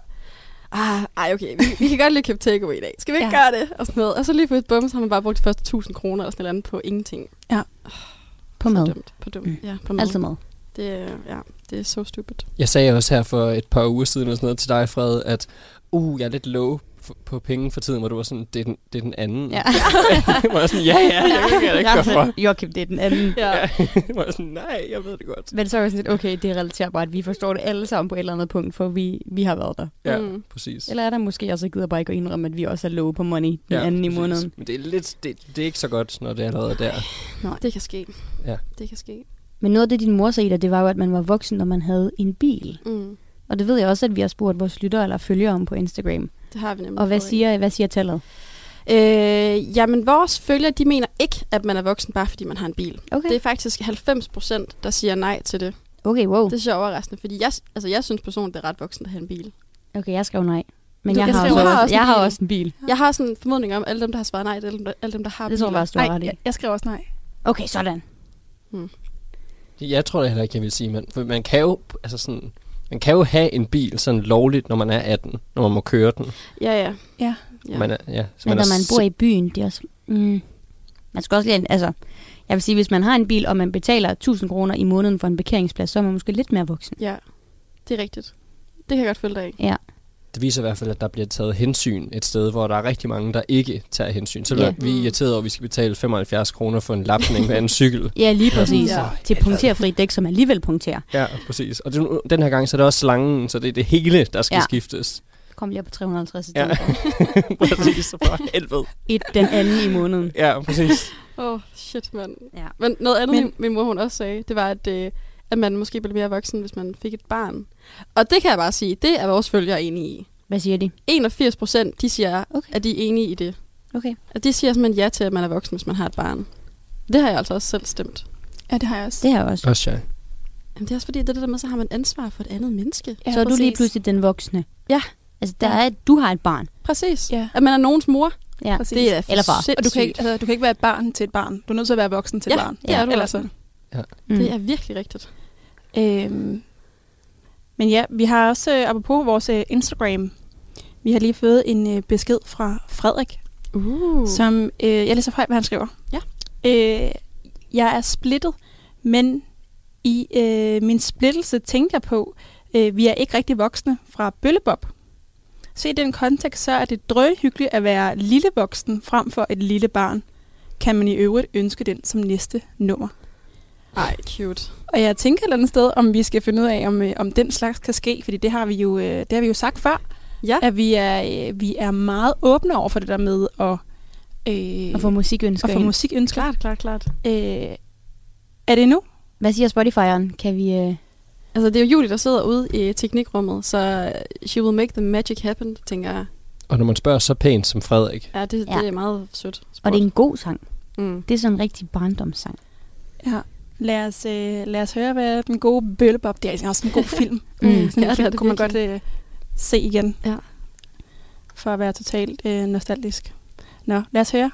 ah, ej okay, vi, vi kan godt lige købe takeaway i dag. Skal vi ikke Ja. ja. gøre det? Og sådan noget. Og så lige for et bum, så har man bare brugt de første 1000 kroner eller sådan noget andet på ingenting. På så mad. dumt. På dumt. Mm. Ja, på mad. Altid mad. Det, er- ja, det er så stupid. Jeg sagde også her for et par uger siden og sådan noget til dig, Fred, at uh, jeg er lidt low på penge for tiden, hvor du var sådan, det er den, det er den anden. Ja. <laughs> jeg var sådan, ja, ja, jeg ved ikke, Ja, hvorfor. Joachim, det er den anden. Ja. <laughs> jeg var sådan, nej, jeg ved det godt. Men så er det sådan lidt, okay, det er relaterbart. Vi forstår det alle sammen på et eller andet punkt, for vi, vi har været der. Ja, Mm. præcis. Eller er der måske også, gider bare ikke at indrømme, at vi også er low på money den ja, anden i præcis. måneden. Men det er lidt, det, det er ikke så godt, når det er allerede der. Det kan ske. Ja. Det kan ske. Men noget af det, din mor sagde dig, det var jo, at man var voksen, når man havde en bil. Mm. Og det ved jeg også, at vi har spurgt vores lyttere eller følgere om på Instagram. Det har vi nemlig. Og hvad siger, hvad siger tallet? Øh, jamen, vores følgere, de mener ikke, at man er voksen, bare fordi man har en bil. Okay. Det er faktisk 90 procent, der siger nej til det. Okay, wow. Det er så overraskende, fordi jeg, altså, jeg synes personligt, det er ret voksen at have en bil. Okay, jeg skrev nej. Men Du jeg har, også, jeg har også en jeg har bil. også en bil. Jeg har sådan en formodning om, at alle dem, der har svaret nej, det er alle dem, der, alle dem, der har Det tror jeg faktisk, du har Nej, ret i. jeg, jeg skrev også nej. Okay, sådan. Jeg tror da heller ikke, jeg vil sige, man, for man kan jo, altså sådan, man kan jo have en bil sådan lovligt, når man er 18, når man må køre den. Ja, ja. Ja. ja. Man er, ja, så Men er når man bor i byen, det er også... Mm, man skal også lige... Altså, jeg vil sige, hvis man har en bil, og man betaler 1000 kroner i måneden for en parkeringsplads, så er man måske lidt mere voksen. ja, det er rigtigt. Det kan jeg godt følge dig af. Ja. Det viser i hvert fald, at der bliver taget hensyn et sted, hvor der er rigtig mange, der ikke tager hensyn. Så Ja. yeah. vi er irriteret over, at vi skal betale 75 kroner for en lapning af en cykel. Ja, lige præcis. Ja. Ja. Til punkterfri dæk, som alligevel punkterer. Ja, præcis. Og det, den her gang, så er det også slangen, så det er det hele, der skal Ja. ja. skiftes. Kom lige op på 350 i Ja. <laughs> præcis, så for helvede. Et den anden i måneden. Ja, præcis. Åh, oh, shit, mand. Ja. Men noget andet, Men- min, min mor hun også sagde, det var, at, øh, at man måske blev mere voksen, hvis man fik et barn. Og det kan jeg bare sige, det er vores følgere enige i. Hvad siger de? 81 procent, de siger, Okay. at de er enige i det. Okay. At de siger simpelthen ja til, at man er voksen, hvis man har et barn. Det har jeg altså også selv stemt. Ja, det har jeg også. Det her også. Også ja. Jamen, det er også fordi, det er det der med, så har man ansvar for et andet menneske. Ja, så er du lige præcis. pludselig den voksne. Ja. Altså, der Ja. er, du har et barn. Præcis. Ja. At man er nogens mor. Ja. Præcis. Det er Eller far. Og du kan, ikke, altså, du kan ikke være et barn til et barn. Du er nødt til at være voksen til Ja, et barn. det er du Eller altså. sådan. Mm. Det er virkelig rigtigt. Øhm, men ja, vi har også, øh, apropos vores øh, Instagram, vi har lige fået en øh, besked fra Frederik, Uh. som, øh, jeg læser højt, hvad han skriver. Ja. Øh, jeg er splittet, men i øh, min splittelse tænkte jeg på, øh, vi er ikke rigtig voksne fra Bøllebob. Se i den kontekst, så er det drøghyggeligt at være lille voksen frem for et lille barn. Kan man i øvrigt ønske den som næste nummer? Ej, cute. Og jeg tænker et eller andet sted, om vi skal finde ud af, om, øh, om den slags kan ske, fordi det har vi jo, øh, det har vi jo sagt før, Ja. at vi er, øh, vi er meget åbne over for det der med at, øh, Og få musikønsker at få musikønsker. Klart, klart, klart. Øh, er det nu? Hvad siger Spotify'eren? Kan vi... Øh... Altså, det er jo Julie, der sidder ude i teknikrummet, så she will make the magic happen, tænker jeg. Og når man spørger så pænt som Frederik, Ja, det, Ja. det er meget sødt. Og spurgt. det er en god sang. Mm. Det er sådan en rigtig barndomssang. Ja. Lad os, øh, lad os høre, hvad den gode Bøllebob, det er altså også en god <laughs> film. Mm. Sådan en Ja, film det kunne man godt øh, se igen. Ja. For at være totalt øh, nostalgisk. Nå, lad os høre.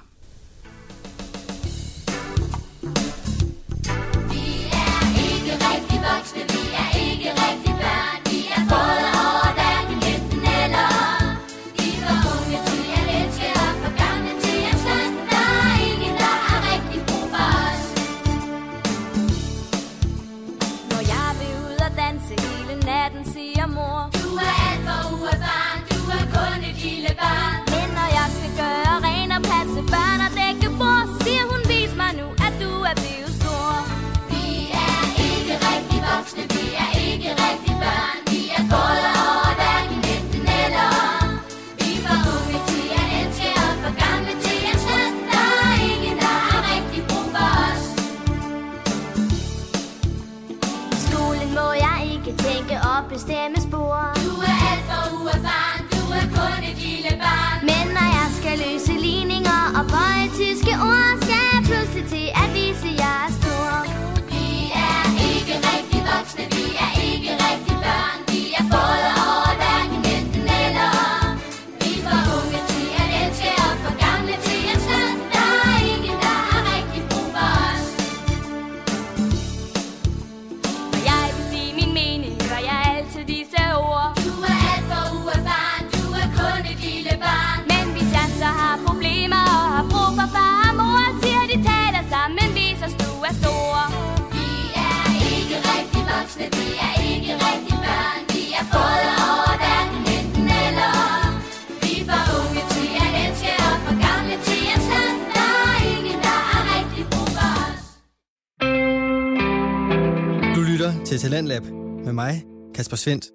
Talentlab med mig, Kasper Svendt.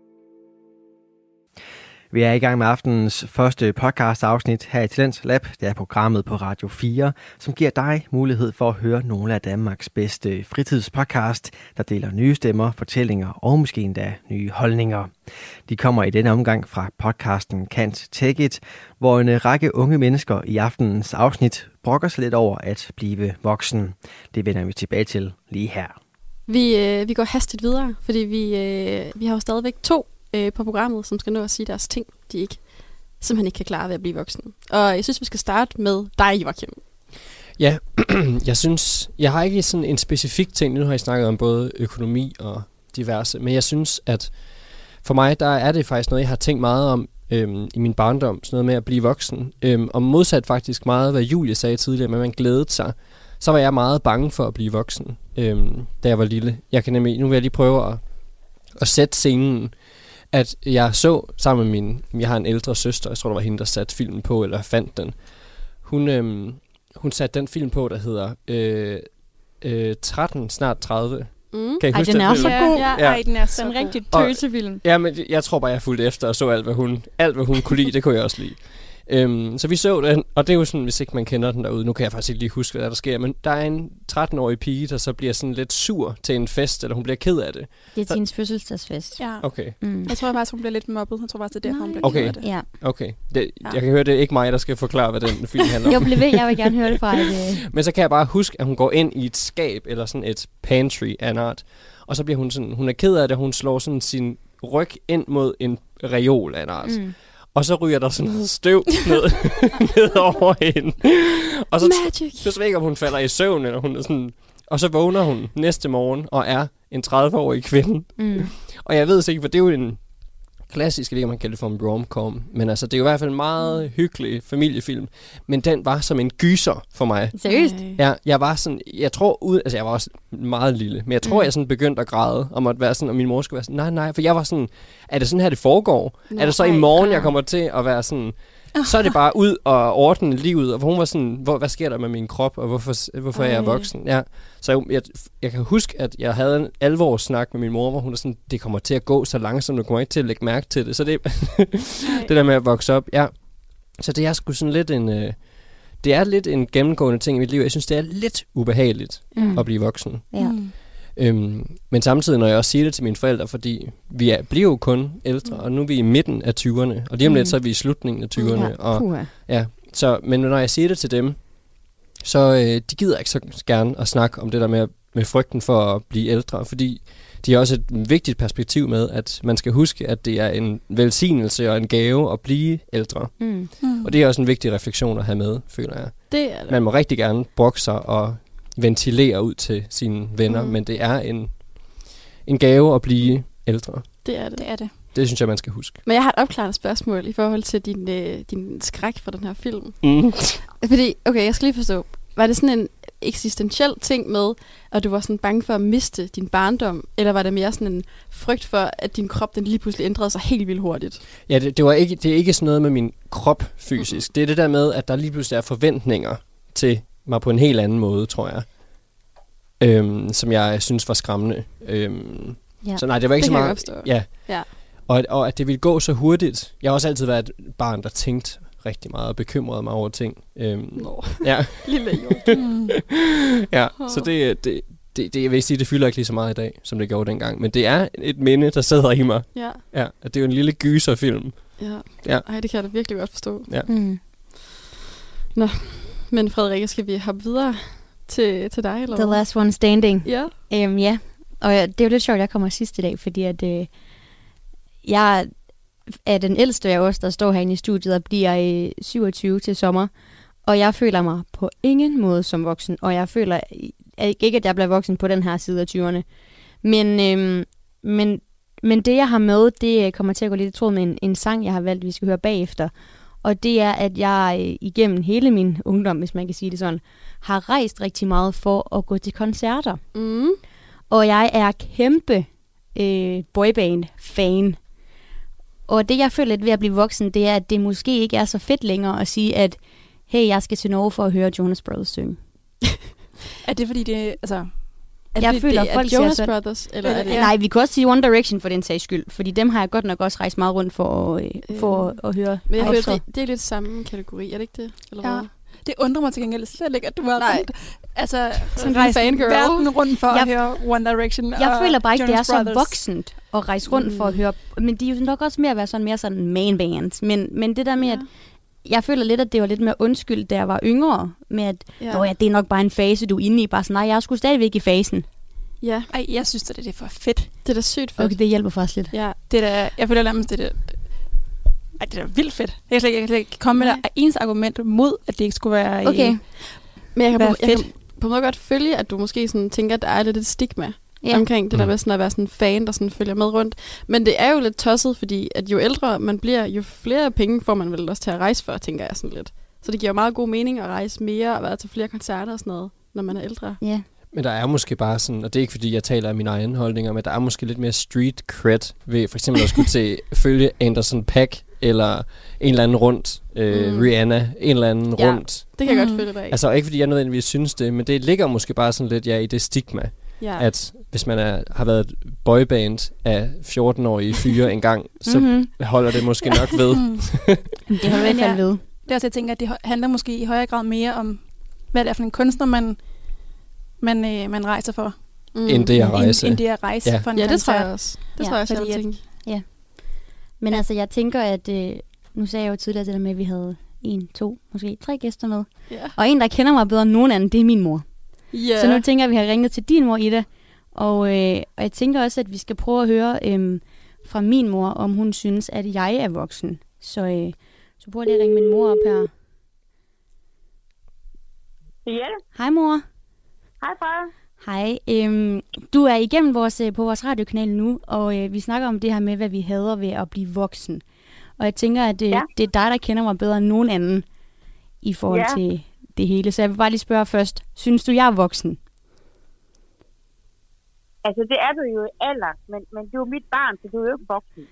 Vi er i gang med aftenens første podcast afsnit her i Talent Lab. Det er programmet på Radio 4, som giver dig mulighed for at høre nogle af Danmarks bedste fritidspodcast, der deler nye stemmer, fortællinger og måske endda nye holdninger. De kommer i denne omgang fra podcasten Kant Take It, hvor en række unge mennesker i aftenens afsnit brokker sig lidt over at blive voksen. Det vender vi tilbage til lige her. Vi, øh, vi går hastigt videre, fordi vi, øh, vi har jo stadigvæk to øh, på programmet, som skal nå at sige deres ting, de ikke simpelthen ikke kan klare ved at blive voksne. Og jeg synes, vi skal starte med dig, Joachim. Ja, <clears throat> jeg synes, jeg har ikke sådan en specifik ting, nu har jeg snakket om både økonomi og diverse, men jeg synes, at for mig, der er det faktisk noget, jeg har tænkt meget om øhm, i min barndom, sådan noget med at blive voksen. Øhm, og modsat faktisk meget, hvad Julie sagde tidligere, med at man glædede sig, så var jeg meget bange for at blive voksen, øhm, da jeg var lille. Jeg kan nemlig, nu vil jeg lige prøve at, at sætte scenen, at jeg så sammen med min, jeg har en ældre søster, jeg tror, det var hende, der satte filmen på, eller fandt den. Hun, øhm, hun satte den film på, der hedder øh, øh, 13, snart 30. Mm. Kan I Ej, huske den er film? så god. Ja, Ja. ej, den er så Sådan en rigtig Og- tøsefilm. Ja, men jeg tror bare, jeg fulgte efter og så alt, hvad hun, alt, hvad hun kunne lide. Det kunne jeg også lide. Øhm, så vi så den, og det er jo sådan, hvis ikke man kender den derude, nu kan jeg faktisk ikke lige huske, hvad der sker, men der er en 13-årig pige, der så bliver sådan lidt sur til en fest, eller hun bliver ked af det. Det er til hendes fødselsdagsfest. Ja. Okay, Mm. Jeg tror faktisk, hun bliver lidt mobbet. Jeg tror faktisk, det er derfor, hun bliver Okay. ked af det. Ja. okay. Det, Ja. Jeg kan høre, det er ikke mig, der skal forklare, hvad den film handler Jeg om. blev ved, jeg vil gerne høre det fra et... Øh, <laughs> Men så kan jeg bare huske, at hun går ind i et skab, eller sådan et pantry af en art, og så bliver hun sådan, hun er ked af det, hun slår sådan sin ryg ind mod en reol af en art. mm. Og så ryger der sådan noget støv ned, <laughs> ned over hende. Og så, Magic! så ved jeg ikke, om hun falder i søvn, eller hun er sådan... Og så vågner hun næste morgen og er en 30-årig kvinde. Mm. Og jeg ved ikke, for det er jo en klassisk, jeg ved ikke, om man kalder det for en rom-com, men altså, det er jo i hvert fald en meget hyggelig familiefilm. Men den var som en gyser for mig. Seriøst? Ja, jeg var sådan, jeg tror, ud, altså jeg var også meget lille, men jeg tror, Mm. jeg sådan begyndte at græde, og måtte være sådan, og min mor skulle være sådan, nej, nej, for jeg var sådan, er det sådan her, det foregår? Nå, er det så i morgen, jeg kommer til at være sådan, <laughs> så er det bare ud og ordne livet, og hun var sådan, hvor, hvad sker der med min krop, og hvorfor, hvorfor er jeg Ej. voksen? Ja. Så jeg, jeg, jeg kan huske, at jeg havde en alvorssnak med min mor, hvor hun er sådan, det kommer til at gå så langsomt, du kommer ikke til at lægge mærke til det. Så det, <laughs> det der med at vokse op, ja. Så det er sgu sådan lidt en, øh, det er lidt en gennemgående ting i mit liv. Jeg synes, det er lidt ubehageligt Mm. at blive voksen. Ja. Mm. Øhm, men samtidig, når jeg også siger det til mine forældre, fordi vi er, bliver jo kun ældre, og nu er vi i midten af 20'erne, og lige om lidt, Mm. så er vi i slutningen af 20'erne. Ja, Og, puha. ja, så, men når jeg siger det til dem, så øh, de gider ikke så gerne at snakke om det der med, med frygten for at blive ældre, fordi de har også et vigtigt perspektiv med, at man skal huske, at det er en velsignelse og en gave at blive ældre. Mm. Mm. Og det er også en vigtig refleksion at have med, føler jeg. Det er det. Man må rigtig gerne brokke sig og ventilere ud til sine venner, mm. men det er en, en gave at blive ældre. det er det. Det er det. Det synes jeg, man skal huske. Men jeg har et opklarende spørgsmål i forhold til din, øh, din skræk for den her film. Mm. Fordi, okay, jeg skal lige forstå. Var det sådan en eksistentiel ting med, at du var sådan bange for at miste din barndom? Eller var det mere sådan en frygt for, at din krop den lige pludselig ændrede sig helt vildt hurtigt? Ja, det, det, var ikke, det er ikke sådan noget med min krop fysisk. Det er det der med, at der lige pludselig er forventninger til mig på en helt anden måde, tror jeg. Øhm, som jeg synes var skræmmende. Øhm, Ja. Så nej, det var ikke Det så meget... Ja. Ja. Og, og at det ville gå så hurtigt. Jeg har også altid været et barn, der tænkte rigtig meget og bekymrede mig over ting. Øhm, Nå, ja, <laughs> lille. Mm. <laughs> ja. så det, det, det, det, jeg vil sige, det fylder ikke lige så meget i dag, som det gjorde dengang. Men det er et minde, der sidder i mig. Ja, Ja, at det er jo en lille gyserfilm. ja. Ja. Ej, det kan jeg da virkelig godt forstå. Mm. Men Frederik, skal vi hoppe videre til, til dig? Eller The last one standing. Ja. Øhm, ja, og jeg- det er jo lidt sjovt, at jeg kommer sidst i dag, fordi at, øh, jeg er den ældste af os, der står herinde i studiet og bliver øh, 27 til sommer. Og jeg føler mig på ingen måde som voksen, og jeg føler øh, ikke, at jeg bliver voksen på den her side af 20'erne. Men, øhm, men, men det, jeg har med, det øh, kommer til at gå lidt i tråd med en, en sang, jeg har valgt, vi skal høre bagefter. Og det er, at jeg øh, igennem hele min ungdom, hvis man kan sige det sådan, har rejst rigtig meget for at gå til koncerter. Mm. Og jeg er kæmpe øh, boyband-fan. Og det, jeg føler lidt ved at blive voksen, det er, at det måske ikke er så fedt længere at sige, at hey, jeg skal til Norge for at høre Jonas Brothers synge. <laughs> Er det fordi det, altså, Er jeg det, føler, det, er folk Jonas så- Brothers? Eller er det, Ja. Nej, vi kan også sige One Direction for den sags skyld, fordi dem har jeg godt nok også rejst meget rundt for, øh, for at, at høre. Men jeg føler, det, det er lidt samme kategori, er det ikke det? Eller Ja. hvad? Det undrer mig til gengæld slet ikke, at du har Nej. rundt, altså, Sådan en rejst fangirl. verden rundt for at Jeg- høre One Direction Jeg føler bare ikke, det er Jonas så Brothers. voksent at rejse rundt mm. for at høre. Men de er jo nok også mere at være sådan mere sådan main band. Men, men det der med, ja. at jeg føler lidt, at det var lidt mere undskyld, da jeg var yngre. Med at, Ja. ja. ja, det er nok bare en fase, du er inde i. Bare sådan, nej, jeg er sgu stadigvæk i fasen. Ja, Ej, jeg synes, at det er for fedt. det er da sygt fedt. Okay, det hjælper faktisk lidt. Ja, Det er da, jeg føler nærmest, det er da, ej, det er da vildt fedt. Jeg kan slet ikke, jeg kan slet ikke komme med Nej. der eneste argument mod, at det ikke skulle være... Okay. Øh, men jeg kan, Være på, jeg kan på en måde godt følge, at du måske sådan tænker, at der er lidt et stigma Ja. omkring det der Mm. med sådan at være sådan en fan, der sådan følger med rundt. Men det er jo lidt tosset, fordi at jo ældre man bliver, jo flere penge får man vel også til at rejse for, tænker jeg sådan lidt. Så det giver jo meget god mening at rejse mere og være til flere koncerter og sådan noget, når man er ældre. Ja. Men der er måske bare sådan, og det er ikke fordi, jeg taler af mine egne holdninger, men der er måske lidt mere street cred ved for eksempel at skulle til <laughs> følge Anderson Pack eller en eller anden rundt, øh, Mm. Rihanna, en eller anden Ja. rundt. Det kan jeg Mm. godt følge dig. Altså ikke fordi jeg nødvendigvis synes det, men det ligger måske bare sådan lidt ja, i det stigma, ja. at hvis man er, har været et boyband af 14-årige fyre <laughs> engang, så Mm-hmm. holder det måske nok ved. <laughs> Det har du i hvert fald Ja. ved. Det er også, jeg tænker, at det handler måske i højere grad mere om, hvad det er for en kunstner, man, man, øh, man rejser for. mm. end det at rejse. End, end det at rejse Ja. for en Ja, det tror jeg også. Det Ja, tror jeg også, jeg tænke. Men altså, jeg tænker, at... Øh, nu sagde jeg jo tidligere det der med, at vi havde en, to, måske tre gæster med. Ja. Og en, der kender mig bedre end nogen anden, det er min mor. Ja. Så nu tænker jeg, at vi har ringet til din mor, Ida. Og, øh, og jeg tænker også, at vi skal prøve at høre øh, fra min mor, om hun synes, at jeg er voksen. Så, øh, så prøver jeg lige at ringe min mor op her. Ja, Hej mor. hej far. Hej. Øhm, du er igennem vores, øh, på vores radiokanal nu, og øh, vi snakker om det her med, hvad vi hader ved at blive voksen. Og jeg tænker, at øh, Ja. det er dig, der kender mig bedre end nogen anden i forhold Ja. til det hele. Så jeg vil bare lige spørge først, synes du, jeg er voksen? Altså, det er du jo i alder, men, men du er mit barn, så du er jo ikke voksen.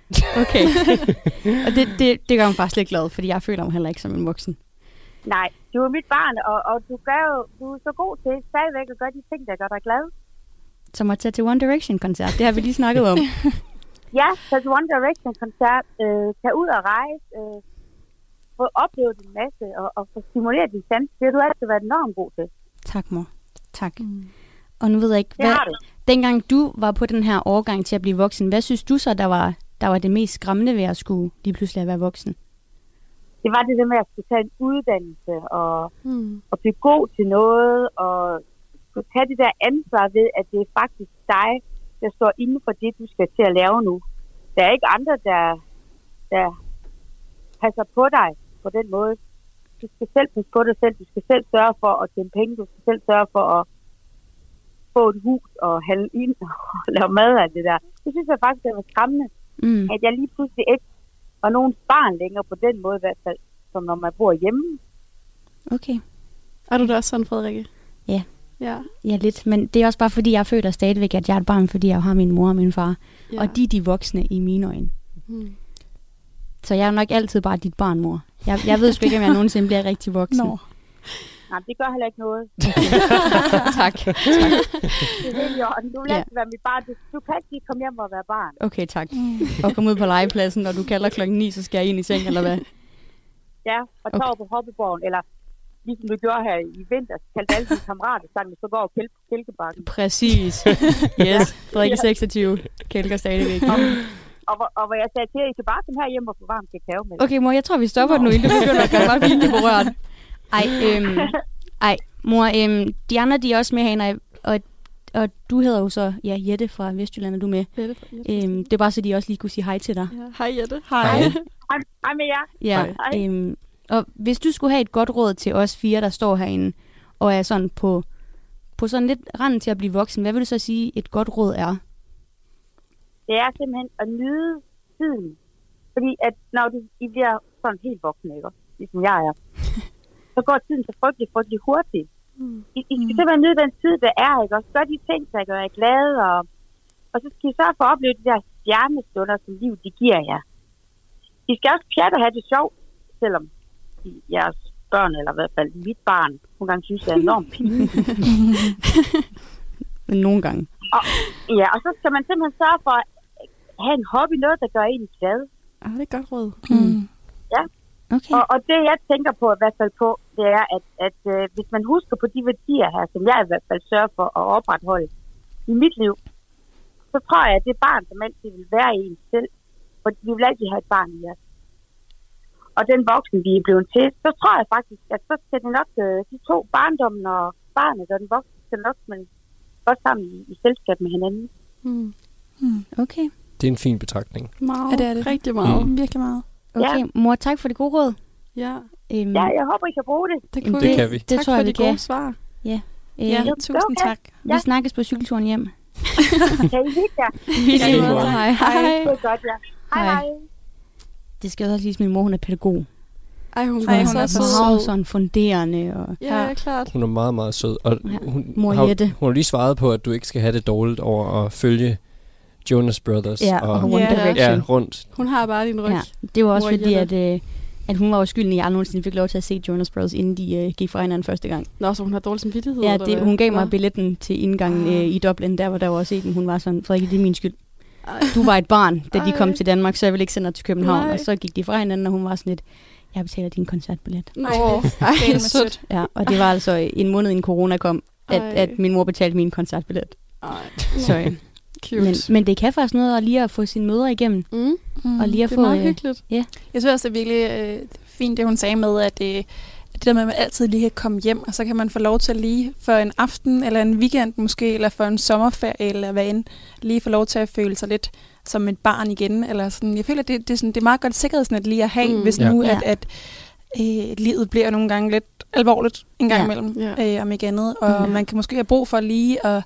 Okay. <laughs> og det, det, det gør mig faktisk lidt glad, fordi jeg føler mig heller ikke som en voksen. Nej, du er mit barn, og, og du, gør jo, du er så god til stadigvæk at gøre de ting, der gør dig glad. Som at tage til One Direction-koncert. Det har vi lige snakket om. <laughs> Ja, til One Direction-koncert, øh, tage ud og rejse, øh, få oplevet en masse, og, og få stimuleret din sans. Det har du altid været enormt god til. tak, mor. Tak. Mm. Og nu ved jeg ikke, Det har du. dengang du var på den her overgang til at blive voksen, hvad synes du så, der var, der var det mest skræmmende ved at skulle lige pludselig at være voksen? Det var det der med at skulle tage en uddannelse, og, Mm. og blive god til noget, og skulle tage det der ansvar ved, at det er faktisk dig, der står inden for det, du skal til at lave nu. Der er ikke andre, der, der passer på dig på den måde. Du skal selv passe på dig selv. Du skal selv sørge for at tjene penge. Du skal selv sørge for at få et hus og handle ind og <laughs> lave mad og alt det der. Det synes jeg faktisk, det var skræmmende, Mm. at jeg lige pludselig ikke var nogens barn længere på den måde i hvert fald, som når man bor hjemme. Okay. Er du da også sådan, Frederikke? Ja. Ja. Ja, lidt. Men det er også bare fordi, jeg føler stadigvæk, at jeg er et barn, fordi jeg har min mor og min far. Ja. Og de er de voksne i mine øjne. Mm. Så jeg er nok altid bare dit barn, mor. Jeg, jeg ved sgu ikke, om jeg nogensinde bliver rigtig voksen. Nå. Nej, det gør heller ikke noget. <laughs> tak. Det er. Du vil Ja. altid være mit barn. Du, du kan ikke lige komme hjem og være barn. Okay, tak. Og komme ud på legepladsen, når du kalder klokken 9, så skal jeg ind i seng, eller hvad? Ja, og tage Okay. på hoppeborgen, eller ligesom du gjorde her i vinter, kaldte alle dine kammerater sammen, så går over kælke, kælkebakken. Præcis. Yes. Frederik 26 kælker stadigvæk. Og, hvor, og hvor jeg sagde til jer, I kan bare komme her hjem og få varm kakao med. Okay, mor, jeg tror, vi stopper nu, inden du begynder at gøre mig virkelig berørt. Ej, øhm, <laughs> ej, mor, øhm, de andre, de er også med herinde, og, og du hedder jo så, ja, Jette fra Vestjylland, er du med? Jette, Jette. Øhm, det er bare så, de også lige kunne sige hej til dig. Ja. Hej, Jette. Hej. Hej, hej med jer. Ja, Hej. øhm, og hvis du skulle have et godt råd til os fire, der står herinde, og er sådan på, på sådan lidt randen til at blive voksen, hvad vil du så sige, et godt råd er? Det er simpelthen at nyde tiden. Fordi at når du, I bliver sådan helt voksne, ikke? ligesom jeg er, <laughs> så går tiden så frygtelig, frygtelig hurtigt. Mm. I, I skal simpelthen nyde den tid, der er, ikke? Og gør de ting, der gør jer glade, og, og så skal I sørge for at opleve de der stjernestunder, som livet de giver jer. I skal også pjatte og have det sjovt, selvom I- jeres børn, eller i hvert fald mit barn, nogle gange synes, det er enormt <laughs> pinligt. nogle gange. Og, ja, og så skal man simpelthen sørge for have en hobby, noget, der gør en glad. Ja, det er godt råd. Mm. Ja. Okay. Og, og det, jeg tænker på i hvert fald på, det er, at, at øh, hvis man husker på de værdier her, som jeg i hvert fald sørger for at opretholde i mit liv, så tror jeg, at det barn, som altid vil være i en selv, for vi vil altid have et barn i os. Og den voksen, vi er blevet til, så tror jeg faktisk, at så skal det nok, øh, de to barndommen og barnet og den voksne, skal nok men godt sammen i, i selskab med hinanden. Mm. Okay. Det er en fin betragtning. Meget. Ja, det er det. Rigtig meget. Mm. Virkelig meget. Okay, mor, tak for det gode råd. Ja, Øhm, Ja, jeg håber, I kan bruge det. det kunne det vi. kan vi. Det tak tror for jeg, de vi kan. gode svar. øh, Ja, tusind okay. tak. Vi Ja. snakkes på cykelturen hjem. Kan I hygge jer? <laughs> Vi Ja, måde. Hej. Hej. Det er godt, ja. Hej, Hej. Det skal også lige min mor, hun er pædagog. Ej, hun, Ej, er hun er så så sød. Meget sådan funderende. Og, Ja, ja, klart. Hun er meget, meget sød. Og Ja. hun, Mor har, hun har lige svaret på, at du ikke skal have det dårligt over at følge Jonas Brothers. ja, og One Ja. Direction. ja, rundt. Hun har bare din ryg. Ja, det var også Mor fordi, at, øh, at hun var jo skylden i, at jeg nogensinde fik lov til at se Jonas Brothers, inden de øh, gik fra hinanden første gang. Nå, så hun har dårlig samvittighed? Ja, det, hun gav mig Nå. billetten til indgangen Ah. øh, i Dublin, der hvor der var også en, hun var sådan, Frederik, det er min skyld. Ej. Du var et barn, da de Ej. kom til Danmark, så jeg ville ikke sende dig til København. Nej. Og så gik de fra hinanden, og hun var sådan lidt, jeg betaler din koncertbillet. Nå, Ej, ej, det er sødt. sødt. Ja, og det var altså en måned inden corona kom, at, Ej. at min mor betalte min koncertbillet. Ej, Så, øh, cute. men, men det kan faktisk noget at lige at få sine møder igennem, mm, Mm. og lige at det få... er meget øh, hyggeligt. Jeg synes også, det er virkelig øh, fint, det hun sagde med, at øh, det der med, at man altid lige kan komme hjem, og så kan man få lov til lige for en aften, eller en weekend måske, eller for en sommerferie, eller hvad end, lige få lov til at føle sig lidt som et barn igen. Eller sådan. Jeg føler, at det, det, er sådan, det er meget godt sikkerhedsnet lige at have, Mm. mm. hvis Ja. nu, Ja. at, at øh, livet bliver nogle gange lidt alvorligt en gang Ja. imellem, Ja. øh, om ikke andet. Og Ja. man kan måske have brug for lige at,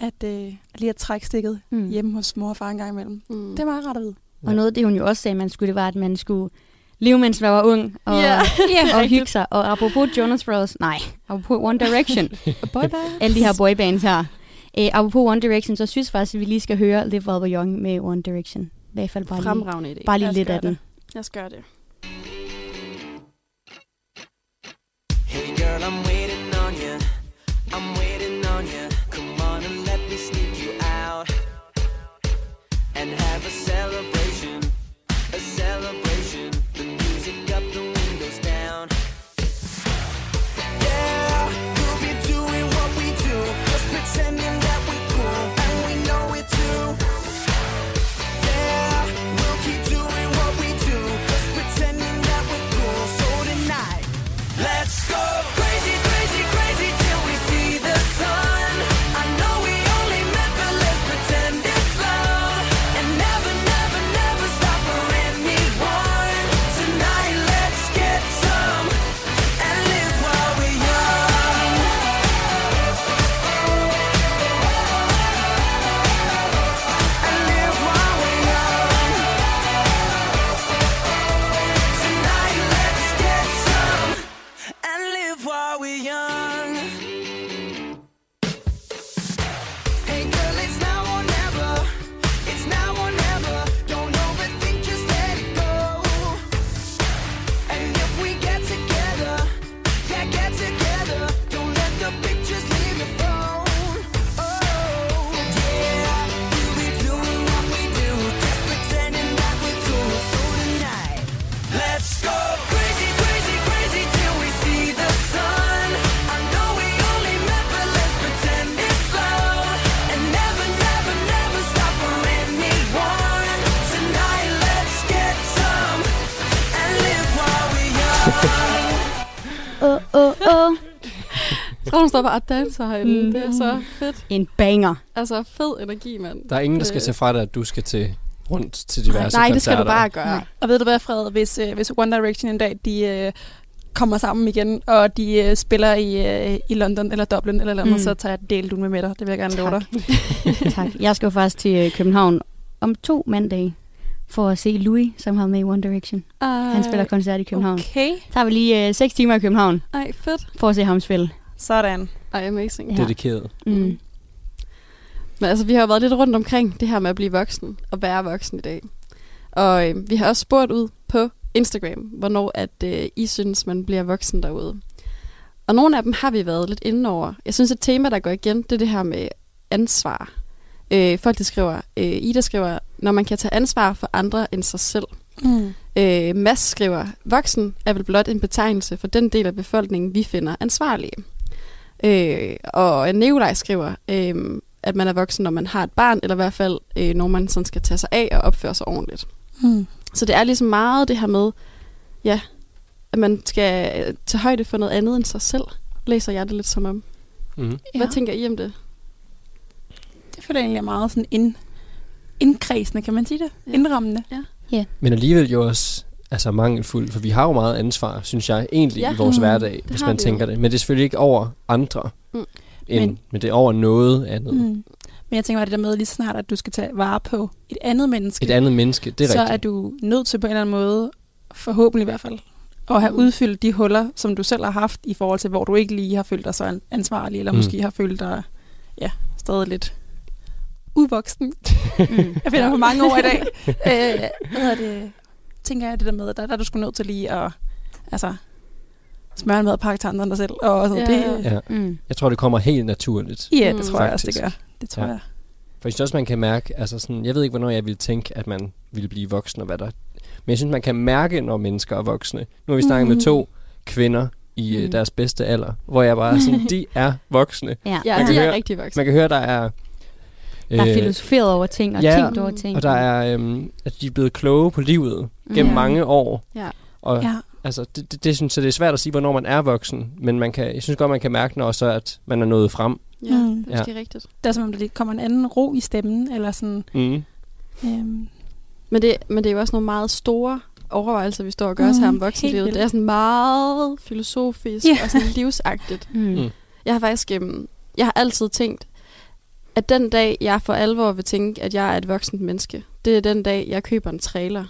at, øh, lige at trække stikket Mm. mm. hjemme hos mor og far en gang imellem. Mm. Det er meget rart at vide. Og noget af det, hun jo også sagde, man skulle, det var, at man skulle leve, mens man var ung, og, Ja, <laughs> ja, og hygge sig. Og apropos Jonas Brothers, nej, apropos One Direction, <laughs> alle de her boybands her. Øh, apropos One Direction, så synes jeg faktisk, at vi lige skal høre Live While We're Young med One Direction. I hvert fald bare lige, Fremragende idé. bare lige lidt af den. det. Lad os gøre det. Hey girl, I'm waiting hun står bare og danser herinde. Mm. Det er så fedt. En banger. Altså, fed energi, mand. Der er ingen, der skal Øh. se fra dig, at du skal til rundt til diverse Nej, det skal du koncerter. bare gøre. Nej. Og ved du hvad, Fred, hvis, øh, hvis One Direction en dag, de øh, kommer sammen igen, og de øh, spiller i, øh, i London eller Dublin eller noget, Mm. så tager jeg del du med med dig. Det vil jeg gerne love dig. <laughs> tak. Jeg skal jo faktisk til øh, København om to mandage for at se Louis, som har med i One Direction. Han spiller koncert i København. Okay. Så tager vi lige øh, 6 timer i København Ej, fedt. for at se ham spille. Sådan. Ej, amazing. Ja. Dedikeret. Mm. Men altså, vi har jo været lidt rundt omkring det her med at blive voksen og være voksen i dag. Og øh, vi har også spurgt ud på Instagram, hvornår at øh, I synes, man bliver voksen derude. Og nogle af dem har vi været lidt inde over. Jeg synes, et tema, der går igen, det er det her med ansvar. Øh, folk, der skriver, øh, Ida skriver, når man kan tage ansvar for andre end sig selv. Mm. Øh, Mads skriver, voksen er vel blot en betegnelse for den del af befolkningen, vi finder ansvarlige. Øh, og Nikolaj skriver, øh, at man er voksen, når man har et barn, eller i hvert fald, øh, når man sådan skal tage sig af og opføre sig ordentligt. Mm. Så det er ligesom meget det her med, ja, at man skal øh, tage højde for noget andet end sig selv, læser jeg det lidt som om. Mm. Hvad tænker I om det? Det føler jeg egentlig er meget sådan ind, indkredsende, kan man sige det? Ja. Ja. Indrammende. Ja. Men alligevel jo også altså mangelfuldt, for vi har jo meget ansvar, synes jeg, egentlig Ja. i vores Mm, hverdag, det hvis man tænker jo. det. Men det er selvfølgelig ikke over andre, Mm. end, men, Men- det er over noget andet. Mm. Men jeg tænker bare det der med lige så snart, at du skal tage vare på et andet menneske, Et andet menneske, det er så rigtigt. er du nødt til på en eller anden måde, forhåbentlig i hvert fald, at have Mm. udfyldt de huller, som du selv har haft, i forhold til, hvor du ikke lige har følt dig så an- ansvarlig, eller Mm. måske har følt dig ja, stadig lidt uvoksen. <laughs> Mm. Jeg finder på mange ord i dag. <laughs> øh, hvad hedder det? Tænker jeg det der med, der, der er du sgu nødt til lige at altså, smøre en madpakke til andre end dig selv. Og sådan, Ja. det, Ja. Mm. Jeg tror, det kommer helt naturligt. ja, Mm. det tror jeg også, det Faktisk. gør. Det tror Ja. jeg. For jeg synes også, man kan mærke, altså sådan, jeg ved ikke, hvornår jeg ville tænke, at man ville blive voksen og hvad der. Men jeg synes, man kan mærke, når mennesker er voksne. Nu har vi snakket mm. med Mhm. to kvinder i mm. Deres bedste alder, hvor jeg bare er sådan, <laughs> de er voksne. Ja. Ja, de kan er høre- rigtig voksne. Man kan høre, der er... Der er øh, filosoferet over ting og ja, tænkt over ting. Og der er, øhm, at de er blevet kloge på livet gennem Ja. mange år. Ja. Og Ja. altså, det, det, det, synes jeg, det er svært at sige, hvornår man er voksen. Men man kan, jeg synes godt, man kan mærke, når så, at man er nået frem. Ja, Mm. det er måske rigtigt. Det er som om, der kommer en anden ro i stemmen, eller sådan... Mm. Øhm, Men det, men det er jo også nogle meget store overvejelser, vi står og gør os Mm, her om voksenlivet. Det er sådan meget filosofisk Ja. og sådan livsagtigt. Mm. Mm. Jeg har faktisk øhm, jeg har altid tænkt, at den dag, jeg for alvor vil tænke, at jeg er et voksent menneske, det er den dag, jeg køber en trailer.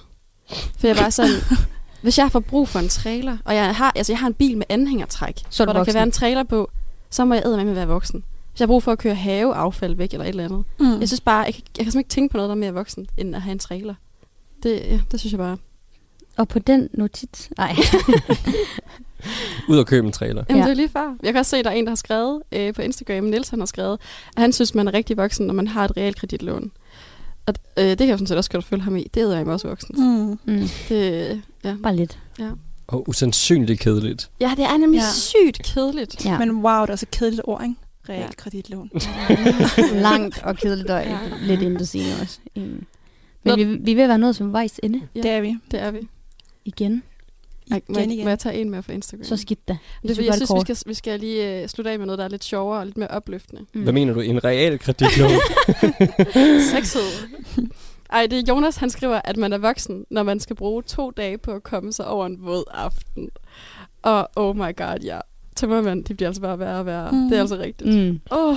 For jeg er bare sådan, <laughs> hvis jeg får brug for en trailer, og jeg har, altså jeg har en bil med anhængertræk, Så hvor der voksen. kan være en trailer på, så må jeg med at være voksen. Hvis jeg har brug for at køre haveaffald væk eller et eller andet. mm. Jeg synes bare, jeg kan, jeg kan simpelthen ikke tænke på noget, der er mere voksen, end at have en trailer. Det, ja, det synes jeg bare. Og på den notits... Nej. <laughs> Ud og købe en trailer. Jamen, Ja. ja. det er lige før. Jeg kan også se, at der er en, der har skrevet øh, på Instagram, Niels han har skrevet, at han synes, man er rigtig voksen, når man har et realkreditlån. Og øh, det kan jeg jo sådan set også godt følge ham i. Det er jeg også voksen. Mm. Mm. Det, ja. Bare lidt. Og usandsynligt kedeligt. ja, det er nemlig Ja. ja. sygt kedeligt. Ja. Men wow, det er også et kedeligt ord, ikke? Realkreditlån. Langt og kedeligt og Ja. lidt intetsigende også. Mm. Men Nå- vi, vi er ved at være nået som vejs ende Ja. Det er vi. Det er vi. Igen. Må, Igen, jeg, igen. må jeg tage en mere fra Instagram? Så skidt da. det er, jeg det synes, vi skal, vi skal lige øh, slutte af med noget, der er lidt sjovere og lidt mere opløftende. Mm. Hvad mener du? En realkreditlån? <laughs> Sexhed. Ej, det er Jonas, han skriver, at man er voksen, når man skal bruge to dage på at komme sig over en våd aften. Og oh my god, ja. Tømmermænd, de bliver altså bare værre og værre. Mm. Det er altså rigtigt. Mm. Åh. Oh.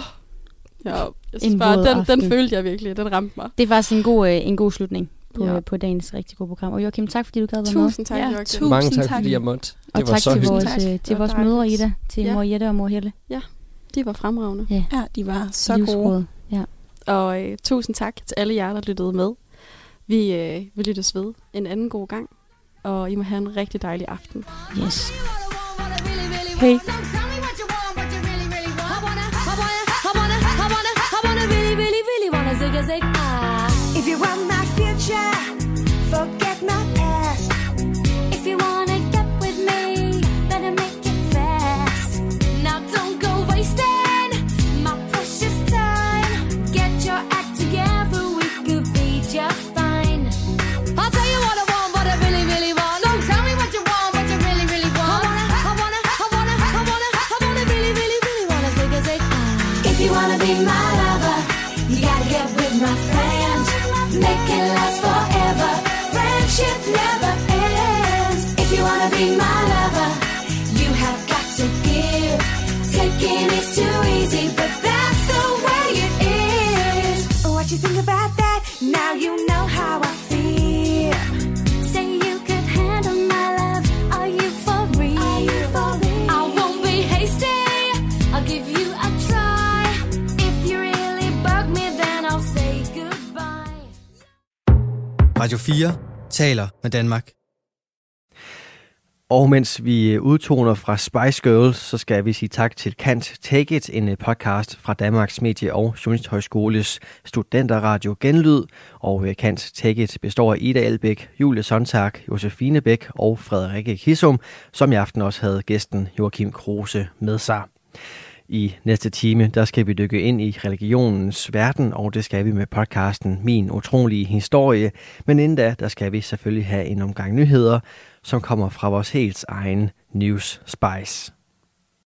Ja, jeg synes En bare, den, aften. den følte jeg virkelig. Den ramte mig. Det er faktisk en god, øh, en god slutning på, Ja. ja. på dagens rigtig gode program. Og Joachim, tak fordi du gad være med. Tusind tak, Ja, Joachim. tusind Mange tak, tak. fordi jeg måtte. Det Og var tak så til hyggeligt. vores, Tak. øh, til vores mødre. Ida. Til Ja. mor Jette og mor Helle. De var fremragende. Ja. Ja, de var så gode. Livsråd. Ja. Og øh, tusind tak til alle jer, der lyttede med. Vi øh, vil lyttes ved en anden god gang. Og I må have en rigtig dejlig aften. Yes. Hey. 4 taler med Danmark. Og mens vi øh, udtoner fra Spice Girls, så skal vi sige tak til Kant Take It, en øh, podcast fra Danmarks Medie- og Journalisthøjskoles studenterradio Genlyd. Og øh, Kant Take It består af Ida Elbæk, Julie Sontag, Josefine Bæk og Frederikke Kissum, som i aften også havde gæsten Joachim Kruse med sig. I næste time, der skal vi dykke ind i religionens verden, og det skal vi med podcasten Min Utrolige Historie. Men inden da, der skal vi selvfølgelig have en omgang nyheder, som kommer fra vores helt egen News Spice.